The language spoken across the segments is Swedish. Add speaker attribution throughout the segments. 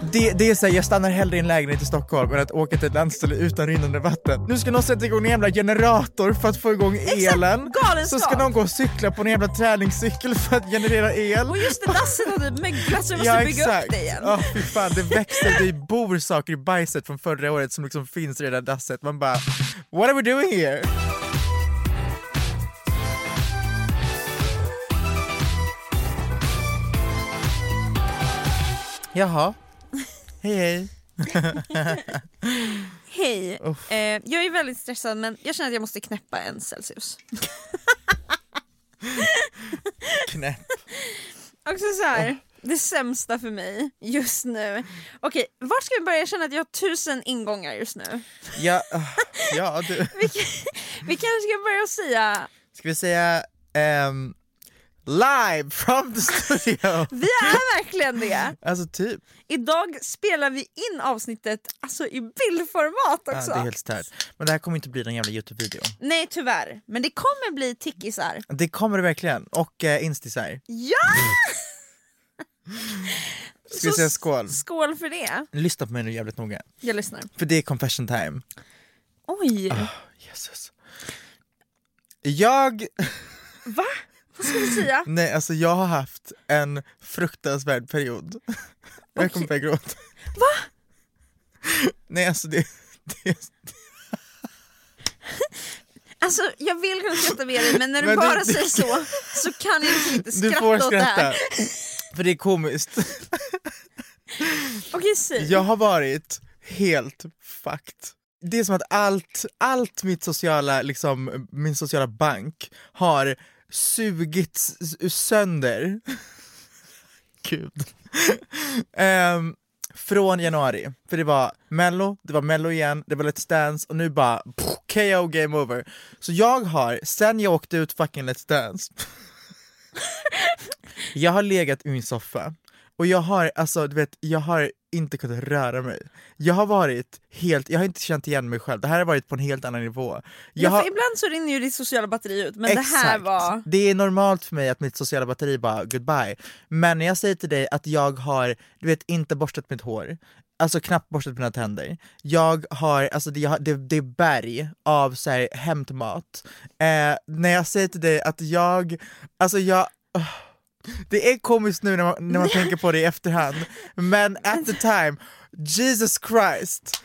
Speaker 1: Det, det är så här, jag stannar hellre i en lägenhet i Stockholm än att åka till ett landställe utan rinnande vatten. Nu ska någon sätta igång en jävla generator för att få igång elen.
Speaker 2: galenskap.
Speaker 1: Så ska någon gå och cykla på en jävla träningscykel för att generera el.
Speaker 2: Och just det, dasset har typ möglat så vi måste bygga upp det igen.
Speaker 1: Ja fy fan, det växer, det bor saker i bajset från förra året som liksom finns i det där dasset. Man bara, what are we doing here? Jaha, hej hej.
Speaker 2: Hej, eh, jag är väldigt stressad men jag känner att jag måste knäppa en Celsius.
Speaker 1: Knäpp.
Speaker 2: Också så här, det sämsta för mig just nu. Okej, var ska vi börja? Jag känner att jag har tusen ingångar just nu.
Speaker 1: Ja, ah, ja du.
Speaker 2: Vi, kan- vi kanske ska börja säga,
Speaker 1: Ska vi säga ehm, live from the studio?
Speaker 2: vi är verkligen det.
Speaker 1: Alltså typ.
Speaker 2: Idag spelar vi in avsnittet alltså i bildformat
Speaker 1: Ja,
Speaker 2: också.
Speaker 1: det är helt stört. Men det här kommer inte bli någon jävla Youtube-video.
Speaker 2: Nej tyvärr, men det kommer bli tickisar.
Speaker 1: Det kommer det verkligen. Och eh, instisar.
Speaker 2: Ja!
Speaker 1: Ska vi
Speaker 2: Så
Speaker 1: säga skål?
Speaker 2: Skål för det.
Speaker 1: Lyssna på mig nu jävligt noga.
Speaker 2: Jag lyssnar.
Speaker 1: För det är confession time.
Speaker 2: Oj,
Speaker 1: Jesus. Jag,
Speaker 2: va? Vad ska vi säga?
Speaker 1: nej alltså jag har haft en fruktansvärd period. Jag kommer börja gråta.
Speaker 2: Va?
Speaker 1: Nej alltså det, det
Speaker 2: Alltså jag vill kunna skratta med dig men när du
Speaker 1: Men du-
Speaker 2: bara
Speaker 1: du-
Speaker 2: säger så så kan jag inte
Speaker 1: du
Speaker 2: skratta
Speaker 1: får
Speaker 2: åt det
Speaker 1: skratta.
Speaker 2: här.
Speaker 1: För det är komiskt.
Speaker 2: Okej säg.
Speaker 1: Jag har varit helt fucked. Det är som att allt, allt mitt sociala, liksom, min sociala bank har sugits sönder. Gud. um, från januari. För det var mello, det var mello igen, det var Let's Dance och nu bara pff, KO game over. Så jag har, sen jag åkte ut fucking Let's Dance, jag har legat i min soffa och jag har, alltså du vet, jag har inte kunnat röra mig. Jag har varit helt, jag har inte känt igen mig själv, det här har varit på en helt annan nivå. Jag
Speaker 2: ja,
Speaker 1: har,
Speaker 2: ibland så rinner ju ditt sociala batteri ut men det här
Speaker 1: Exakt.
Speaker 2: var...
Speaker 1: Det är normalt för mig att mitt sociala batteri bara goodbye. Men när jag säger till dig att jag har, du vet, inte borstat mitt hår, alltså knappt borstat mina tänder. Jag har, alltså det, det, det är berg av så här, hämtmat. Eh, när jag säger till dig att jag, alltså jag åh, det är komiskt nu när man, när man tänker på det i efterhand, men at the time, Jesus Christ,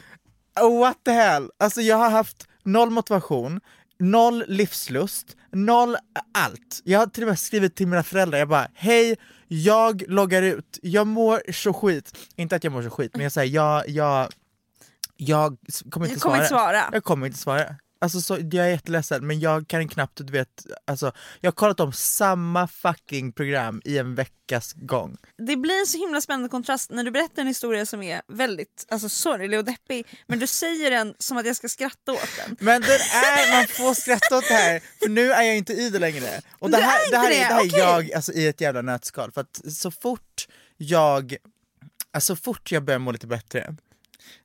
Speaker 1: oh, what the hell? Alltså jag har haft noll motivation, noll livslust, noll allt. Jag har till och med skrivit till mina föräldrar, jag bara hej, jag loggar ut, jag mår så skit. Inte att jag mår så skit, men jag säger jag, jag, jag kommer inte
Speaker 2: Jag kommer
Speaker 1: svara.
Speaker 2: inte svara.
Speaker 1: Jag kommer inte svara. Alltså så, jag är jätteledsen men jag kan knappt, du vet, alltså jag har kollat om samma fucking program i en veckas gång.
Speaker 2: Det blir en så himla spännande kontrast när du berättar en historia som är väldigt alltså, sorglig och deppig men du säger den som att jag ska skratta åt den.
Speaker 1: Men den är, man får skratta åt det här, för nu är jag inte i det längre. Och det här,
Speaker 2: är
Speaker 1: det här,
Speaker 2: inte
Speaker 1: är,
Speaker 2: det?
Speaker 1: det här är
Speaker 2: Okej.
Speaker 1: jag alltså, i ett jävla nötskal, för att så fort jag, alltså fort jag börjar må lite bättre,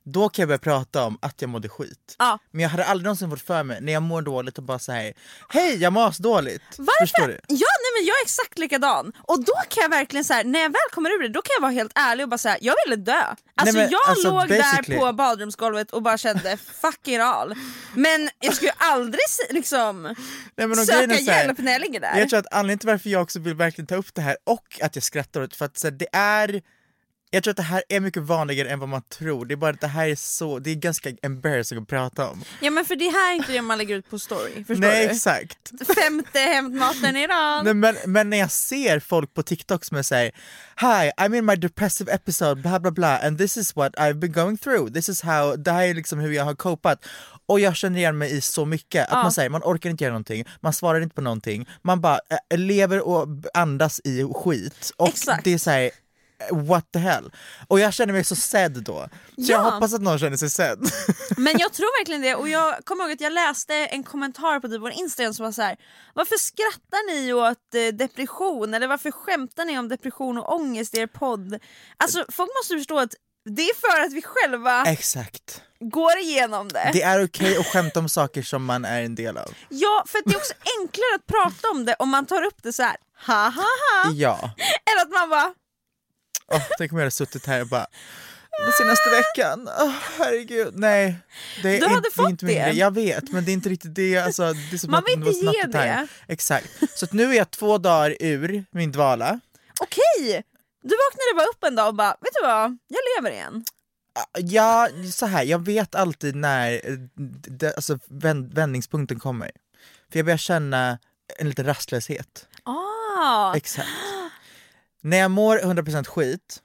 Speaker 1: då kan jag börja prata om att jag mådde skit.
Speaker 2: Ja.
Speaker 1: Men jag hade aldrig någonsin fått för mig när jag mår dåligt och bara säga hej jag mår dåligt.
Speaker 2: Varför?
Speaker 1: Förstår du?
Speaker 2: Ja, nej, men jag är exakt likadan. Och då kan jag verkligen så här, när jag väl kommer ur det, då kan jag vara helt ärlig och bara säga jag ville dö. Alltså
Speaker 1: men,
Speaker 2: jag
Speaker 1: alltså,
Speaker 2: låg
Speaker 1: basically-
Speaker 2: där på badrumsgolvet och bara kände fuck it all. Men jag skulle aldrig liksom
Speaker 1: Nej, men
Speaker 2: söka
Speaker 1: är så här,
Speaker 2: hjälp när jag ligger där.
Speaker 1: Jag tror att anledningen till varför jag också vill verkligen ta upp det här och att jag skrattar åt för att så här, det är jag tror att det här är mycket vanligare än vad man tror, det är bara att det här är så, det är ganska embarrassing att prata om.
Speaker 2: Ja men för det här är inte det man lägger ut på story, förstår
Speaker 1: Nej
Speaker 2: du?
Speaker 1: exakt.
Speaker 2: Femte hämtmaten idag.
Speaker 1: Nej, men, men när jag ser folk på TikTok som säger Hi, I'm in my depressive episode, bla bla bla, and this is what I've been going through, this is how, det här är liksom hur jag har copat. Och jag känner igen mig i så mycket, att
Speaker 2: Ja.
Speaker 1: man säger man orkar inte göra någonting, man svarar inte på någonting, man bara äh, lever och andas i skit. Och
Speaker 2: Exakt.
Speaker 1: det är såhär, what the hell? Och jag känner mig så sedd då. Så jag
Speaker 2: Ja.
Speaker 1: hoppas att någon känner sig sedd.
Speaker 2: Men jag tror verkligen det och jag kommer ihåg att jag läste en kommentar på typ vår Instagram som var så här. Varför skrattar ni åt eh, depression eller varför skämtar ni om depression och ångest i er podd? Alltså folk måste förstå att det är för att vi själva
Speaker 1: Exakt.
Speaker 2: går igenom det.
Speaker 1: Det är okej att skämta om saker som man är en del av.
Speaker 2: Ja, för det är också enklare att prata om det om man tar upp det så här. ha ha ha,
Speaker 1: Ja.
Speaker 2: än att man bara
Speaker 1: Oh, tänk om jag hade suttit här och bara den senaste veckan, oh, herregud, nej. Det är
Speaker 2: Du hade
Speaker 1: inte,
Speaker 2: fått
Speaker 1: inte min
Speaker 2: det.
Speaker 1: Jag vet, men det är inte riktigt det. Alltså, det är som
Speaker 2: Man vill
Speaker 1: det
Speaker 2: inte ge det.
Speaker 1: Exakt. Så nu är jag två dagar ur min dvala.
Speaker 2: okej. Du vaknade bara upp en dag och bara, vet du vad, jag lever igen.
Speaker 1: Ja, så här, jag vet alltid när eh, det, alltså, vänd, vändningspunkten kommer. För jag börjar känna en liten rastlöshet.
Speaker 2: Ah,
Speaker 1: Exakt. När jag mår 100% skit,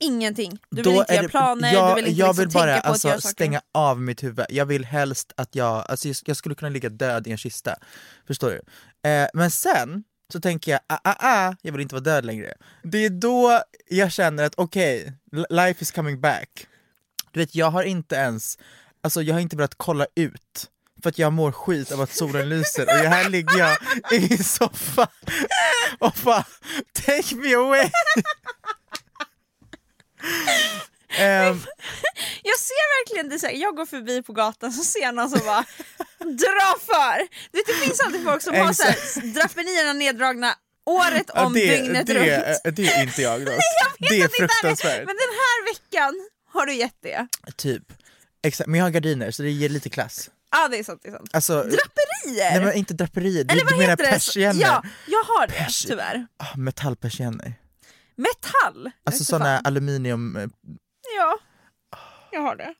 Speaker 2: ingenting. Du vill
Speaker 1: då
Speaker 2: inte göra
Speaker 1: det-
Speaker 2: planer,
Speaker 1: jag,
Speaker 2: du vill inte
Speaker 1: jag
Speaker 2: liksom
Speaker 1: vill bara
Speaker 2: tänka på
Speaker 1: alltså,
Speaker 2: att göra saker.
Speaker 1: stänga av mitt huvud. Jag vill helst att jag, alltså, jag, skulle kunna ligga död i en kista. Förstår du? Eh, men sen så tänker jag, ah, ah, ah, jag vill inte vara död längre. Det är då jag känner att okej, li- life is coming back. Du vet, jag har inte ens, alltså jag har inte velat kolla ut för att jag mår skit av att solen lyser och här ligger jag i soffan och bara take me away! Ehm,
Speaker 2: Jag ser verkligen det, så här, jag går förbi på gatan så ser jag någon som bara dra för. Du vet, det finns alltid folk som har så här, draperierna neddragna året om
Speaker 1: det,
Speaker 2: dygnet
Speaker 1: det,
Speaker 2: runt.
Speaker 1: det är inte jag
Speaker 2: vet
Speaker 1: Det är fruktansvärt.
Speaker 2: Men den här veckan har du gett det.
Speaker 1: Typ. Exakt, men jag har gardiner så det ger lite klass.
Speaker 2: Ja det är sant. Det är sant.
Speaker 1: Alltså,
Speaker 2: Draperier!
Speaker 1: nej men inte draperier, du,
Speaker 2: Eller vad
Speaker 1: du menar persienner?
Speaker 2: Ja, jag har det
Speaker 1: Pers-
Speaker 2: tyvärr.
Speaker 1: Ah, metallpersienner.
Speaker 2: Metall?
Speaker 1: Alltså
Speaker 2: fan.
Speaker 1: aluminium... eh,
Speaker 2: Ja, jag har det.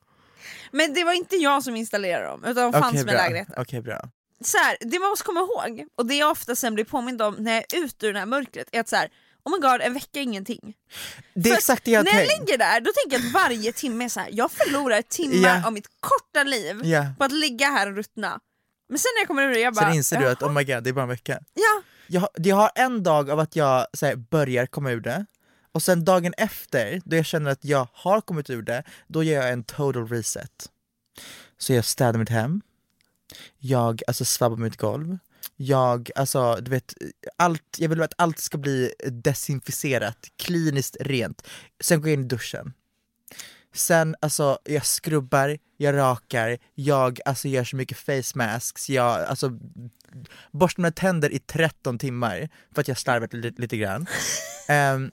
Speaker 2: Men det var inte jag som installerade dem, utan de fanns
Speaker 1: Okej,
Speaker 2: med lägenheten.
Speaker 1: Okej bra.
Speaker 2: så här, det man måste komma ihåg, och det jag ofta sen blir påmind om när jag är ute ur det här mörkret, är att så här, oh my god, en vecka är ingenting.
Speaker 1: Det är
Speaker 2: För
Speaker 1: exakt det jag
Speaker 2: när jag
Speaker 1: tänkt.
Speaker 2: ligger där, då tänker jag att varje timme är så här, jag förlorar timmar
Speaker 1: Ja.
Speaker 2: av mitt korta liv
Speaker 1: Ja.
Speaker 2: på att ligga här och ruttna. Men sen när jag kommer ur det, jag bara...
Speaker 1: Sen inser du att oh my god, det är bara en vecka.
Speaker 2: Ja,
Speaker 1: Jag, har- jag har en dag av att jag här, börjar komma ur det, och sen dagen efter, då jag känner att jag har kommit ur det, då gör jag en total reset. Så jag städar mitt hem, jag alltså svabbar mitt golv, jag, alltså du vet, allt, jag vill att allt ska bli desinficerat, kliniskt rent. Sen går jag in i duschen. Sen alltså, jag skrubbar, jag rakar, jag alltså, gör så mycket face masks, jag alltså, borstar mina tänder i 13 timmar för att jag slarvat lite, lite grann. Ehm,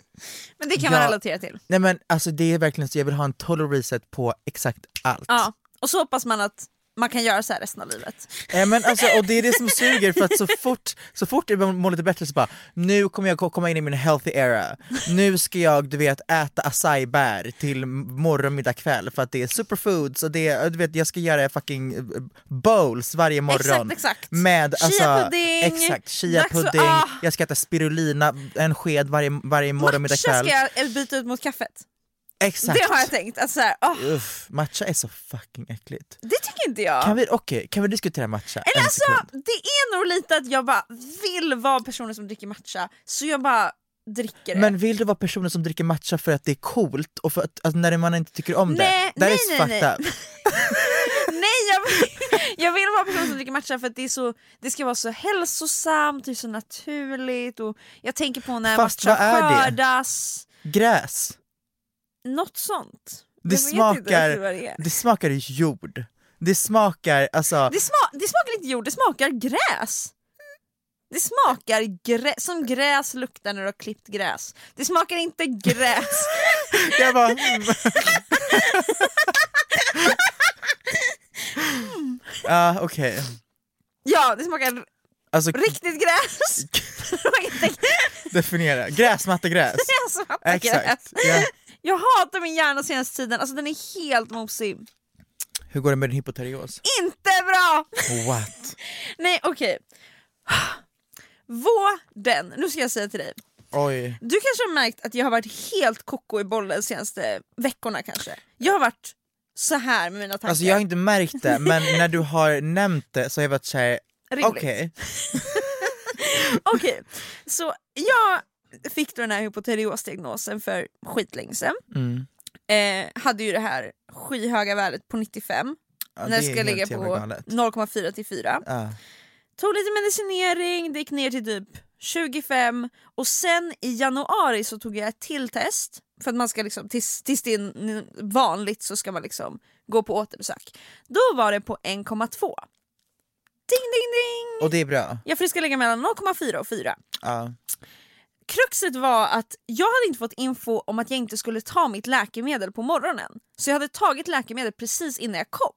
Speaker 2: men det kan man
Speaker 1: Ja.
Speaker 2: relatera till.
Speaker 1: nej men alltså det är verkligen så, jag vill ha en total reset på exakt allt.
Speaker 2: Ja. Och så hoppas man att man kan göra så här resten av livet.
Speaker 1: Eh, men alltså, och det är det som suger för att så fort, så fort jag mår lite bättre så bara nu kommer jag ko- komma in i min healthy era. Nu ska jag du vet äta acai-bär till morgon, middag, kväll för att det är superfoods och det är, du vet jag ska göra fucking eh, bowls varje morgon.
Speaker 2: Exakt, exakt.
Speaker 1: Med alltså,
Speaker 2: Chia-pudding,
Speaker 1: exakt,
Speaker 2: dags
Speaker 1: chia-pudding,
Speaker 2: att- ah.
Speaker 1: jag ska äta spirulina en sked varje, varje morgon, middag,
Speaker 2: Matcha
Speaker 1: kväll.
Speaker 2: ska jag byta ut mot kaffet.
Speaker 1: Exakt.
Speaker 2: Det har jag tänkt. Att så här, åh,
Speaker 1: Uff, matcha är så fucking äckligt.
Speaker 2: det tycker inte jag.
Speaker 1: Kan vi, okej, kan vi diskutera matcha?
Speaker 2: Eller
Speaker 1: en
Speaker 2: alltså,
Speaker 1: sekund?
Speaker 2: det är nog lite att jag bara vill vara personen som dricker matcha, så jag bara dricker det.
Speaker 1: Men vill du vara personen som dricker matcha för att det är coolt och för att alltså, när man inte tycker om
Speaker 2: Nej,
Speaker 1: det?
Speaker 2: Nej, nej, nej.
Speaker 1: up.
Speaker 2: Nej jag vill, jag vill vara personen som dricker matcha för att det, är så, det ska vara så hälsosamt, det är så naturligt och jag tänker på när
Speaker 1: Fast
Speaker 2: matcha skördas,
Speaker 1: Gräs.
Speaker 2: Något sånt.
Speaker 1: Det smakar,
Speaker 2: det
Speaker 1: det smakar jord. Det smakar, alltså,
Speaker 2: Det, sma, det smakar inte jord, det smakar gräs. Det smakar grä, som gräs luktar när du har klippt gräs. Det smakar inte gräs.
Speaker 1: jag bara, mm. Ja okej,
Speaker 2: ja, det smakar
Speaker 1: alltså
Speaker 2: riktigt gräs.
Speaker 1: Definiera, gräsmattegräs.
Speaker 2: gräsmattegräs.
Speaker 1: Exakt. Ja.
Speaker 2: Jag hatar min hjärna senaste tiden, alltså den är helt mosig.
Speaker 1: Hur går det med din hypoterios?
Speaker 2: Inte bra!
Speaker 1: What?
Speaker 2: Nej okej. Vården, nu ska jag säga till dig.
Speaker 1: Oj.
Speaker 2: Du kanske har märkt att jag har varit helt koko i bollen senaste veckorna kanske. Jag har varit så här med mina tankar.
Speaker 1: Alltså jag har inte märkt det, men när du har nämnt det så har jag varit såhär, okej.
Speaker 2: Okej, så jag fick då den här hypoteriosdiagnosen för skitlänge sedan.
Speaker 1: Mm.
Speaker 2: Eh, hade ju det här skyhöga värdet på 95,
Speaker 1: Ja,
Speaker 2: när det ska ligga på
Speaker 1: galet.
Speaker 2: 0,4 till 4.
Speaker 1: Ja.
Speaker 2: Tog lite medicinering, det gick ner till typ 25 och sen i januari så tog jag ett till test för att man ska liksom, tills, tills det är vanligt så ska man liksom gå på återbesök. Då var det på 1,2. Ding ding ding!
Speaker 1: Och det är bra.
Speaker 2: Ja för det ska ligga mellan 0,4 och 4.
Speaker 1: Ja.
Speaker 2: Kruxet var att jag hade inte fått info om att jag inte skulle ta mitt läkemedel på morgonen. Så jag hade tagit läkemedel precis innan jag kom.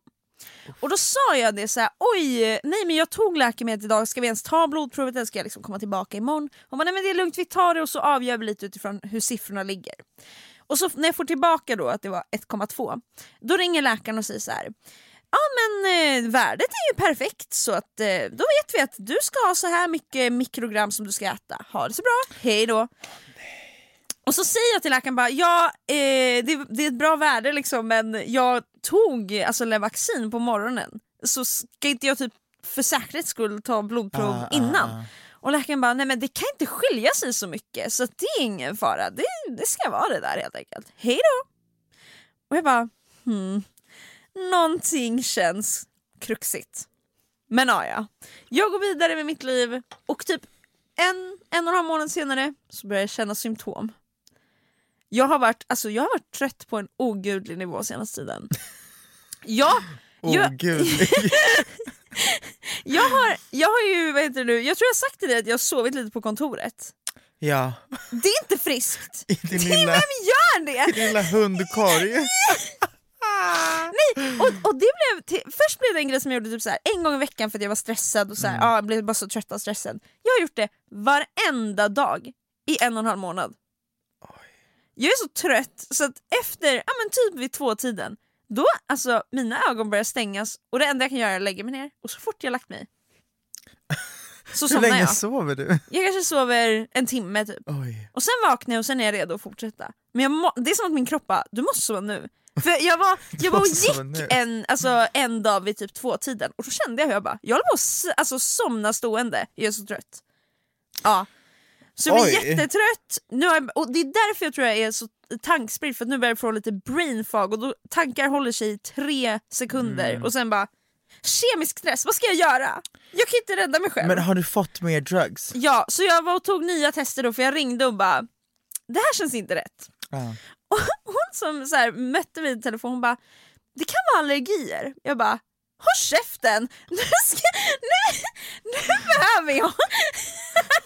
Speaker 2: Och då sa jag det så här: oj, nej men jag tog läkemedlet idag, ska vi ens ta blodprovet eller ska jag liksom komma tillbaka imorgon? Hon bara, nej men det är lugnt, vi tar det och så avgör vi lite utifrån hur siffrorna ligger. Och så när jag får tillbaka då att det var 1,2, då ringer läkaren och säger så här. Ja men eh, värdet är ju perfekt så att eh, då vet vi att du ska ha så här mycket mikrogram som du ska äta. Ha det så bra, hej då. Och så säger jag till läkaren bara, ja eh, det, det är ett bra värde liksom men jag tog alltså Levaxin på morgonen så ska inte jag typ för säkerhets skull ta blodprov
Speaker 1: Ah, ah,
Speaker 2: innan?
Speaker 1: ah.
Speaker 2: Och läkaren bara, nej men det kan inte skilja sig så mycket så det är ingen fara, det, det ska vara det där helt enkelt. Hej då! Och jag bara, hmm, någonting känns kruxigt. Men ja, ja. Jag går vidare med mitt liv och typ en, en och en halv månad senare så börjar jag känna symptom. Jag har varit, alltså jag har varit trött på en ogudlig nivå senaste tiden. Jag,
Speaker 1: Åh
Speaker 2: jag, jag, har, jag har ju, vad heter det nu, jag tror jag har sagt till dig att jag har sovit lite på kontoret.
Speaker 1: ja,
Speaker 2: Det är inte friskt.
Speaker 1: i din
Speaker 2: Det-
Speaker 1: lilla,
Speaker 2: Vem gör det?
Speaker 1: din lilla hundkorg.
Speaker 2: Nej, och, och det blev till, först blev det en grej som jag gjorde typ så här, en gång i veckan för att jag var stressad och så här, ja, jag blev bara så trött och stressad. Jag har gjort det varenda dag i en och en halv månad. Jag är så trött så att efter, ja men typ vid två tiden då alltså mina ögon börjar stängas och det enda jag kan göra är att lägga mig ner och så fort jag lagt mig så
Speaker 1: Hur
Speaker 2: somnar
Speaker 1: länge
Speaker 2: jag.
Speaker 1: sover du?
Speaker 2: Jag kanske sover en timme typ.
Speaker 1: Oj.
Speaker 2: Och sen vaknar jag och sen är jag redo att fortsätta. Men jag må, det är som att min kropp bara, du måste sova nu. För jag var, jag var och gick en, alltså, en dag vid typ två tiden och då kände jag hur jag bara, jag håller på att alltså, somna stående, jag är så trött. Ja. Så jag
Speaker 1: Oj.
Speaker 2: jättetrött, nu jag, och det är därför jag tror jag är så tankspridd för att nu börjar jag få lite brain fog och då tankar håller sig i tre sekunder
Speaker 1: Mm.
Speaker 2: och sen bara Kemisk stress, vad ska jag göra? Jag kan inte rädda mig själv.
Speaker 1: Men har du fått mer drugs?
Speaker 2: Ja, så jag var och tog nya tester då för jag ringde och bara Det här känns inte rätt. Och hon som så här, mötte mig i telefon hon bara Det kan vara allergier. Jag bara Håll käften! Nu, ska, nu, nu behöver jag!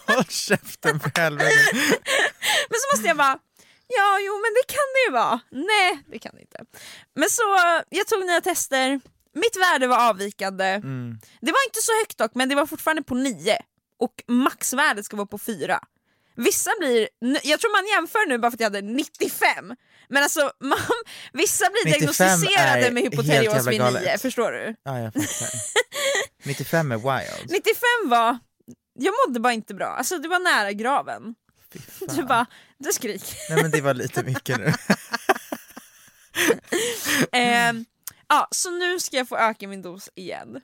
Speaker 1: Håll käften för helvete.
Speaker 2: Men så måste jag bara Ja, jo men det kan det ju vara. Nej, det kan det inte. Men så, jag tog nya tester, mitt värde var avvikande.
Speaker 1: Mm.
Speaker 2: Det var inte så högt dock, men det var fortfarande på 9 och maxvärdet ska vara på 4. Vissa blir, jag tror man jämför nu bara för att jag hade 95, men alltså man, vissa blir
Speaker 1: 95
Speaker 2: diagnostiserade med hypoterios vid
Speaker 1: galet.
Speaker 2: 9, förstår du?
Speaker 1: Ja, jag fattar. 95 är wild.
Speaker 2: 95 var, jag mådde bara inte bra, alltså det var nära graven. Du bara, du skrik.
Speaker 1: Nej men det var lite mycket nu.
Speaker 2: Ehm, ja, så nu ska jag få öka min dos igen.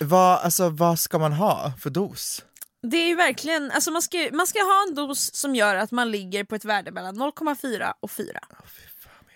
Speaker 1: Vad, alltså, vad ska man ha för dos?
Speaker 2: Det är ju verkligen, alltså man ska, man ska ha en dos som gör att man ligger på ett värde mellan 0,4 och 4.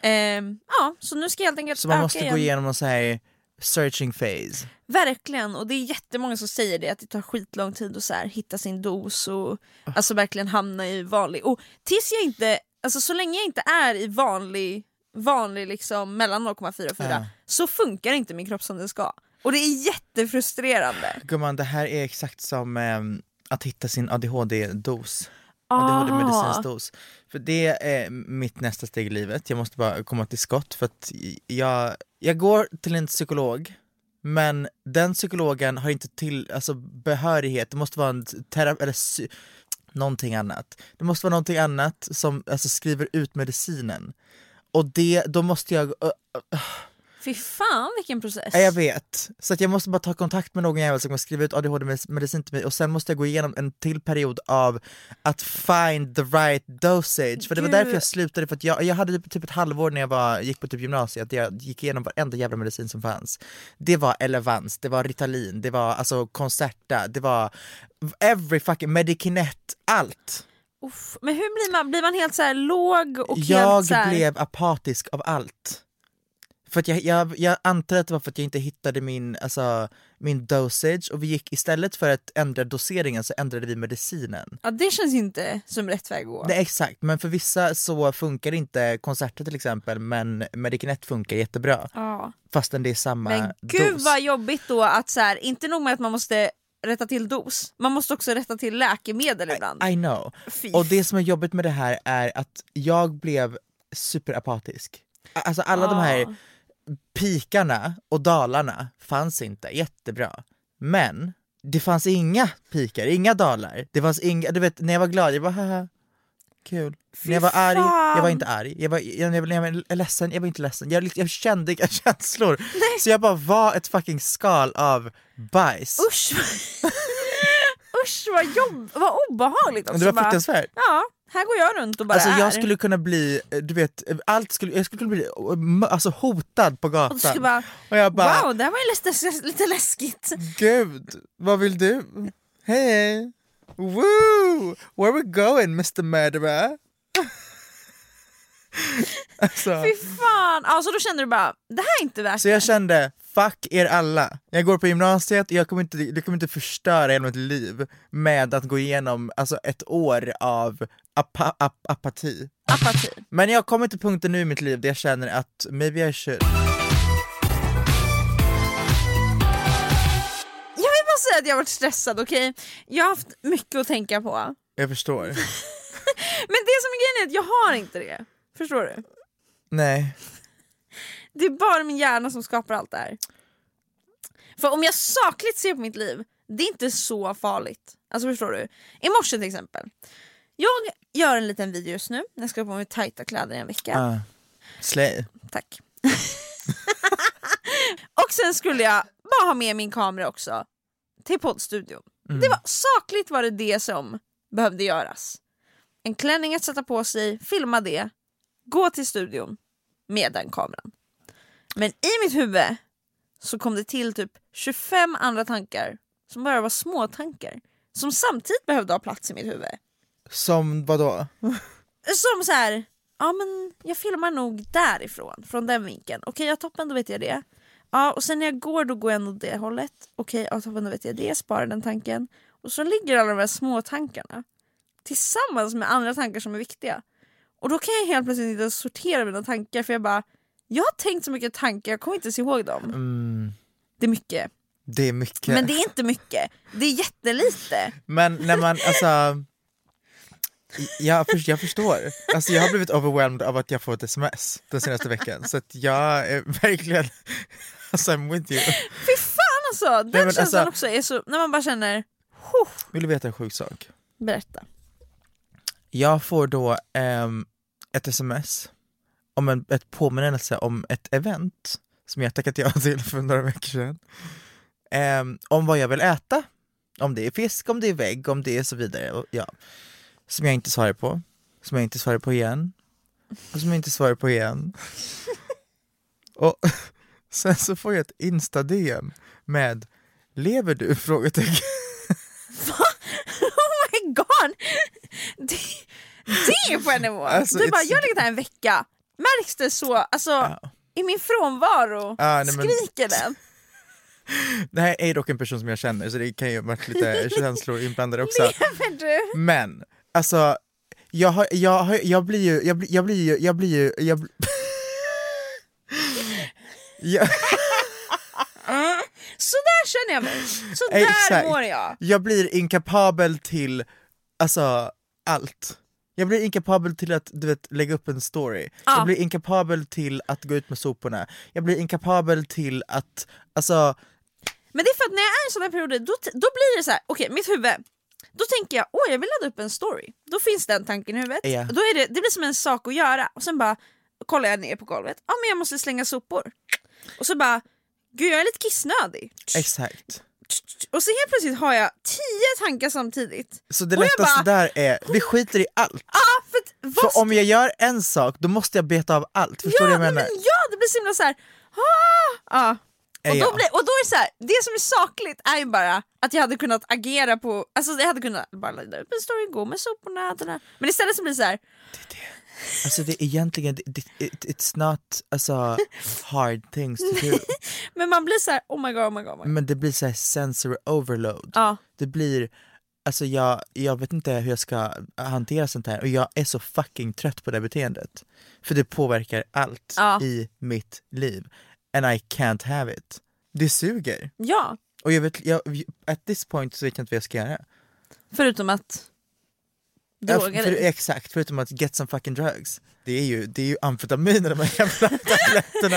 Speaker 2: Ehm, ja, så nu ska jag helt enkelt
Speaker 1: Så man
Speaker 2: öka
Speaker 1: måste
Speaker 2: igen.
Speaker 1: gå igenom så här searching phase.
Speaker 2: Verkligen, och det är jättemånga som säger det att det tar skitlång tid att så här, hitta sin dos och alltså verkligen hamna i vanlig... Och tills jag inte, alltså så länge jag inte är i vanlig, vanlig liksom mellan 0,4 och 4
Speaker 1: Ja.
Speaker 2: så funkar inte min kropp som den ska. Och det är jättefrustrerande.
Speaker 1: Gumman, det här är exakt som ehm, att hitta sin ADHD-dos.
Speaker 2: Ah.
Speaker 1: ADHD-medicinsdos. För det är mitt nästa steg i livet, jag måste bara komma till skott för att jag, jag går till en psykolog men den psykologen har inte till, alltså behörighet, det måste vara en terapi, eller sy- någonting annat. Det måste vara någonting annat som alltså, skriver ut medicinen. Och det, då måste jag, ö,
Speaker 2: Fy fan vilken process.
Speaker 1: Ja, jag vet. Så att jag måste bara ta kontakt med någon jävel som kan skriva ut ADHD-medicin till mig och sen måste jag gå igenom en till period av att find the right dosage. För det var
Speaker 2: Gud.
Speaker 1: därför jag slutade, för att jag, jag hade typ ett halvår när jag var, gick på typ gymnasiet, jag gick igenom varenda jävla medicin som fanns. Det var Elevans, det var Ritalin, det var alltså Concerta, det var every fucking Medikinet, allt.
Speaker 2: Uff, men hur blir man? Blir man helt så låg och
Speaker 1: Jag
Speaker 2: helt så här...
Speaker 1: blev apatisk av allt. För att jag, jag, jag antar att det var för att jag inte hittade min, alltså, min dosage och vi gick istället för att ändra doseringen så ändrade vi medicinen.
Speaker 2: Ja det känns inte som rätt väg att gå.
Speaker 1: Nej exakt, men för vissa så funkar inte konserter till exempel men Medikinet funkar jättebra
Speaker 2: Ja.
Speaker 1: fastän det är samma
Speaker 2: Men gud
Speaker 1: dos.
Speaker 2: vad jobbigt då att så här, inte nog med att man måste rätta till dos, man måste också rätta till läkemedel ibland.
Speaker 1: I know.
Speaker 2: Fy
Speaker 1: Och det som är jobbigt med det här är att jag blev superapatisk. Alltså alla de här
Speaker 2: Ah.
Speaker 1: Pikarna och dalarna fanns inte, jättebra. Men det fanns inga pikar, inga dalar. Det fanns inga, du vet när jag var glad, jag bara haha, kul. när jag var arg, jag var inte arg. Jag var, jag, jag, jag var ledsen, jag var inte ledsen. Jag, jag kände inga känslor. Så jag bara var ett fucking skal av bajs.
Speaker 2: Usch! Usch vad jobb, vad obehagligt också.
Speaker 1: det var
Speaker 2: bara,
Speaker 1: fruktansvärt.
Speaker 2: Ja, här går jag runt och bara
Speaker 1: Alltså
Speaker 2: är.
Speaker 1: jag skulle kunna bli, eh, du vet, allt skulle, jag skulle kunna bli eh, alltså, hotad på
Speaker 2: och
Speaker 1: gatan.
Speaker 2: du skulle bara,
Speaker 1: och jag bara,
Speaker 2: wow det här var ju lite, lite läskigt.
Speaker 1: gud, vad vill du? Hej! Woo! Where we going Mr Murderer? alltså,
Speaker 2: Fy fan! Alltså då kände du bara, det här är inte värt
Speaker 1: så jag kände, fuck er alla. Jag går på gymnasiet och jag kommer inte, jag kommer inte förstöra hela mitt liv med att gå igenom alltså, ett år av apa, ap, apati.
Speaker 2: Apati.
Speaker 1: Men jag kommer till punkten nu i mitt liv där jag känner att maybe I should.
Speaker 2: Jag vill bara säga att jag har varit stressad, okej? Jag har haft mycket att tänka på.
Speaker 1: Jag förstår.
Speaker 2: Men det som är grejen är att jag har inte det. Förstår du?
Speaker 1: Nej.
Speaker 2: Det är bara min hjärna som skapar allt det här. För om jag sakligt ser på mitt liv, det är inte så farligt. Alltså förstår du? I morse till exempel. Jag gör en liten video just nu, när jag ska på mig tajta kläder i en vecka.
Speaker 1: Uh, slay.
Speaker 2: Tack. och sen skulle jag bara ha med min kamera också till poddstudion. Det var, sakligt var det det som behövde göras. En klänning att sätta på sig, filma det, gå till studion med den kameran. Men i mitt huvud så kom det till typ 25 andra tankar som bara var små tankar som samtidigt behövde ha plats i mitt huvud.
Speaker 1: Som vadå?
Speaker 2: Som så här, ja men jag filmar nog därifrån, från den vinkeln. Okej, har toppen, då vet jag det. Ja, och sen när jag går då går jag åt det hållet. Okej, har toppen, då vet jag det. Sparar den tanken. Och så ligger alla de här små tankarna tillsammans med andra tankar som är viktiga. Och då kan jag helt plötsligt inte sortera mina tankar för jag bara, jag har tänkt så mycket tankar, jag kommer inte ens ihåg dem.
Speaker 1: Mm,
Speaker 2: Det är mycket.
Speaker 1: det är mycket.
Speaker 2: Men det är inte mycket, det är jättelite.
Speaker 1: Men när man, alltså... Jag, jag förstår. Alltså jag har blivit overwhelmed av att jag får ett sms den senaste veckan. Så att jag är verkligen... Alltså I'm with you.
Speaker 2: Fy fan alltså! Den
Speaker 1: Nej,
Speaker 2: känslan
Speaker 1: alltså-
Speaker 2: också är så, när man bara känner, "Huh."
Speaker 1: Vill du veta en sjuk sak?
Speaker 2: berätta.
Speaker 1: Jag får då ehm, ett sms om en ett påminnelse om ett event som jag tackat ja till för några veckor sedan. Ehm, om vad jag vill äta. Om det är fisk, om det är vägg, om det är så vidare. Och, ja. Som jag inte svarar på. Som jag inte svarar på igen. och som jag inte svarar på igen. och sen så får jag ett insta-DM med Lever du? Frågetecken.
Speaker 2: oh my god! Det, det är på en nivå!
Speaker 1: Alltså,
Speaker 2: du bara, jag har legat här en vecka, märks det så? Alltså, i min frånvaro,
Speaker 1: Ja, nej, men-
Speaker 2: skriker den?
Speaker 1: Det här är dock en person som jag känner så det kan ju ha varit lite känslor inblandade också.
Speaker 2: Lever du?
Speaker 1: Men, alltså, jag, har, jag, har, jag blir ju, jag blir, jag blir ju, jag blir ju, jag blir... jag,
Speaker 2: Så där känner jag mig, så där
Speaker 1: Exakt.
Speaker 2: mår jag.
Speaker 1: jag blir inkapabel till, alltså, allt. Jag blir inkapabel till att du vet, lägga upp en story,
Speaker 2: Ja.
Speaker 1: jag blir inkapabel till att gå ut med soporna, jag blir inkapabel till att, alltså,
Speaker 2: Men det är för att när jag är i sådana perioder då, då blir det så här, okej mitt huvud, då tänker jag åh jag vill ladda upp en story. Då finns den tanken i huvudet,
Speaker 1: Ja.
Speaker 2: då är det, det blir som en sak att göra och sen bara kollar jag ner på golvet, ja men jag måste slänga sopor. Och så bara, gud jag är lite kissnödig.
Speaker 1: exakt.
Speaker 2: Och så helt plötsligt har jag tio tankar samtidigt.
Speaker 1: Så det
Speaker 2: Och
Speaker 1: lättaste
Speaker 2: bara-
Speaker 1: där är, vi skiter i allt.
Speaker 2: Ja, för,
Speaker 1: För om jag gör en sak, då måste jag beta av allt, förstår du
Speaker 2: ja,
Speaker 1: vad jag menar?
Speaker 2: men ja, det blir så himla såhär, ah, ja. Och, då blir, och då är det så här, det som är sakligt är ju bara att jag hade kunnat agera på, alltså jag hade kunnat bara ladda upp en story, gå med soporna, det men istället så blir det så här,
Speaker 1: Alltså det är egentligen, det, it, it's not alltså, hard things to do,
Speaker 2: men man blir så här, oh my god, oh my god. Oh my god.
Speaker 1: men det blir så här sensory overload.
Speaker 2: Ja.
Speaker 1: Det blir, alltså jag, jag vet inte hur jag ska hantera sånt här och jag är så fucking trött på det beteendet. För det påverkar allt
Speaker 2: Ja.
Speaker 1: i mitt liv. And I can't have it. Det suger.
Speaker 2: ja,
Speaker 1: Och jag vet, jag, at this point så vet jag inte vad jag ska göra.
Speaker 2: förutom att Droga
Speaker 1: för, exakt, förutom att get some fucking drugs. Det är ju, det är ju amfetamin de här jävla tabletterna.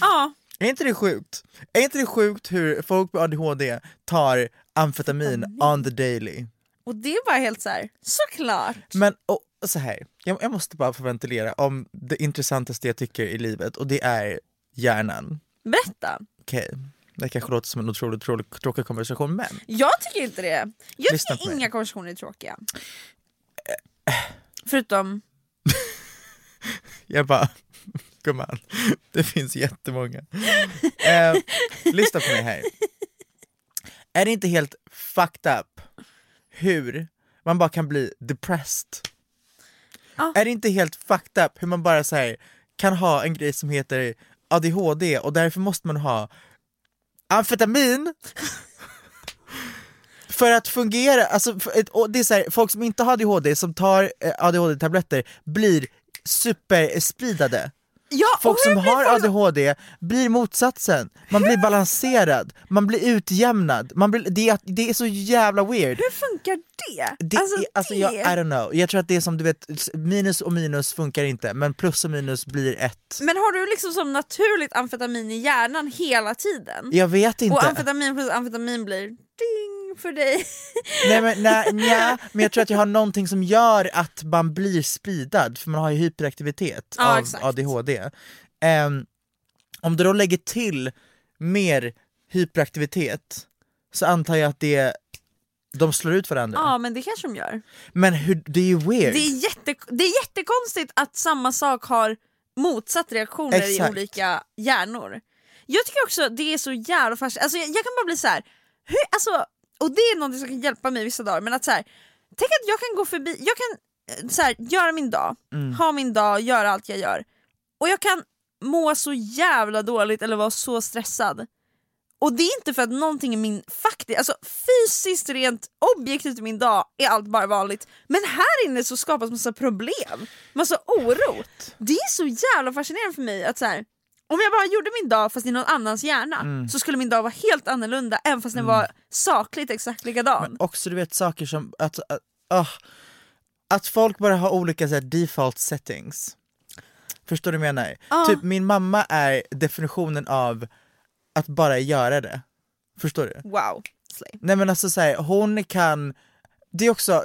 Speaker 2: Ja,
Speaker 1: Är inte det sjukt? Är inte det sjukt hur folk med ADHD tar amfetamin on the daily?
Speaker 2: och det är bara helt så här, såklart.
Speaker 1: Men och, och så här, jag, jag måste bara få ventilera om det intressantaste jag tycker i livet och det är hjärnan.
Speaker 2: Berätta.
Speaker 1: Okej, det kanske låter som en otroligt, otroligt tråkig konversation men
Speaker 2: Jag tycker inte det. Jag
Speaker 1: Lyssna
Speaker 2: tycker inga konversationer är tråkiga. Förutom,
Speaker 1: jag bara, gumman, det finns jättemånga. Eh, lyssna på mig här. Är det inte helt fucked up hur man bara kan bli depressed?
Speaker 2: Ja.
Speaker 1: Är det inte helt fucked up hur man bara så här, kan ha en grej som heter ADHD och därför måste man ha amfetamin för att fungera, alltså, för, och det är så här, folk som inte har ADHD, som tar eh, ADHD-tabletter blir superspridade
Speaker 2: ja,
Speaker 1: Folk som har ADHD blir motsatsen, man blir balanserad, man blir utjämnad, man blir, det, är, det är så jävla weird.
Speaker 2: Hur funkar det?
Speaker 1: Det
Speaker 2: alltså,
Speaker 1: är, alltså
Speaker 2: det...
Speaker 1: jag, I don't know, jag tror att det är som du vet, minus och minus funkar inte, men plus och minus blir ett.
Speaker 2: Men har du liksom som naturligt amfetamin i hjärnan hela tiden?
Speaker 1: Jag vet inte.
Speaker 2: Och amfetamin plus amfetamin blir ding för dig.
Speaker 1: Nej, men, nej, nja, men jag tror att jag har någonting som gör att man blir speedad, för man har ju hyperaktivitet
Speaker 2: Ja,
Speaker 1: av
Speaker 2: exakt.
Speaker 1: ADHD. Ehm, om du då lägger till mer hyperaktivitet så antar jag att det, de slår ut varandra.
Speaker 2: ja men det kanske de gör.
Speaker 1: Men hur, det är ju weird.
Speaker 2: Det är, jätte, det är jättekonstigt att samma sak har motsatt reaktioner
Speaker 1: Exakt.
Speaker 2: i olika hjärnor. Jag tycker också det är så jävla fascinerande, alltså jag, jag kan bara bli så här, hur, alltså, och det är något som kan hjälpa mig vissa dagar, men att så här, tänk att jag kan gå förbi, jag kan eh, så här, göra min dag, ha min dag, göra allt jag gör och jag kan må så jävla dåligt eller vara så stressad och det är inte för att någonting i min faktiskt, alltså fysiskt rent objektivt i min dag är allt bara vanligt. Men här inne så skapas massa problem, massa oro. Det är så jävla fascinerande för mig att så här, om jag bara gjorde min dag fast i någon annans hjärna så skulle min dag vara helt annorlunda även fast den var sakligt exakt likadan.
Speaker 1: Men också du vet saker som att, att, ah, att folk bara har olika så här, default settings. Förstår du vad jag menar?
Speaker 2: Ja.
Speaker 1: Typ min mamma är definitionen av att bara göra det. Förstår du?
Speaker 2: Wow, slay.
Speaker 1: Nej men alltså så här, hon kan, det är också,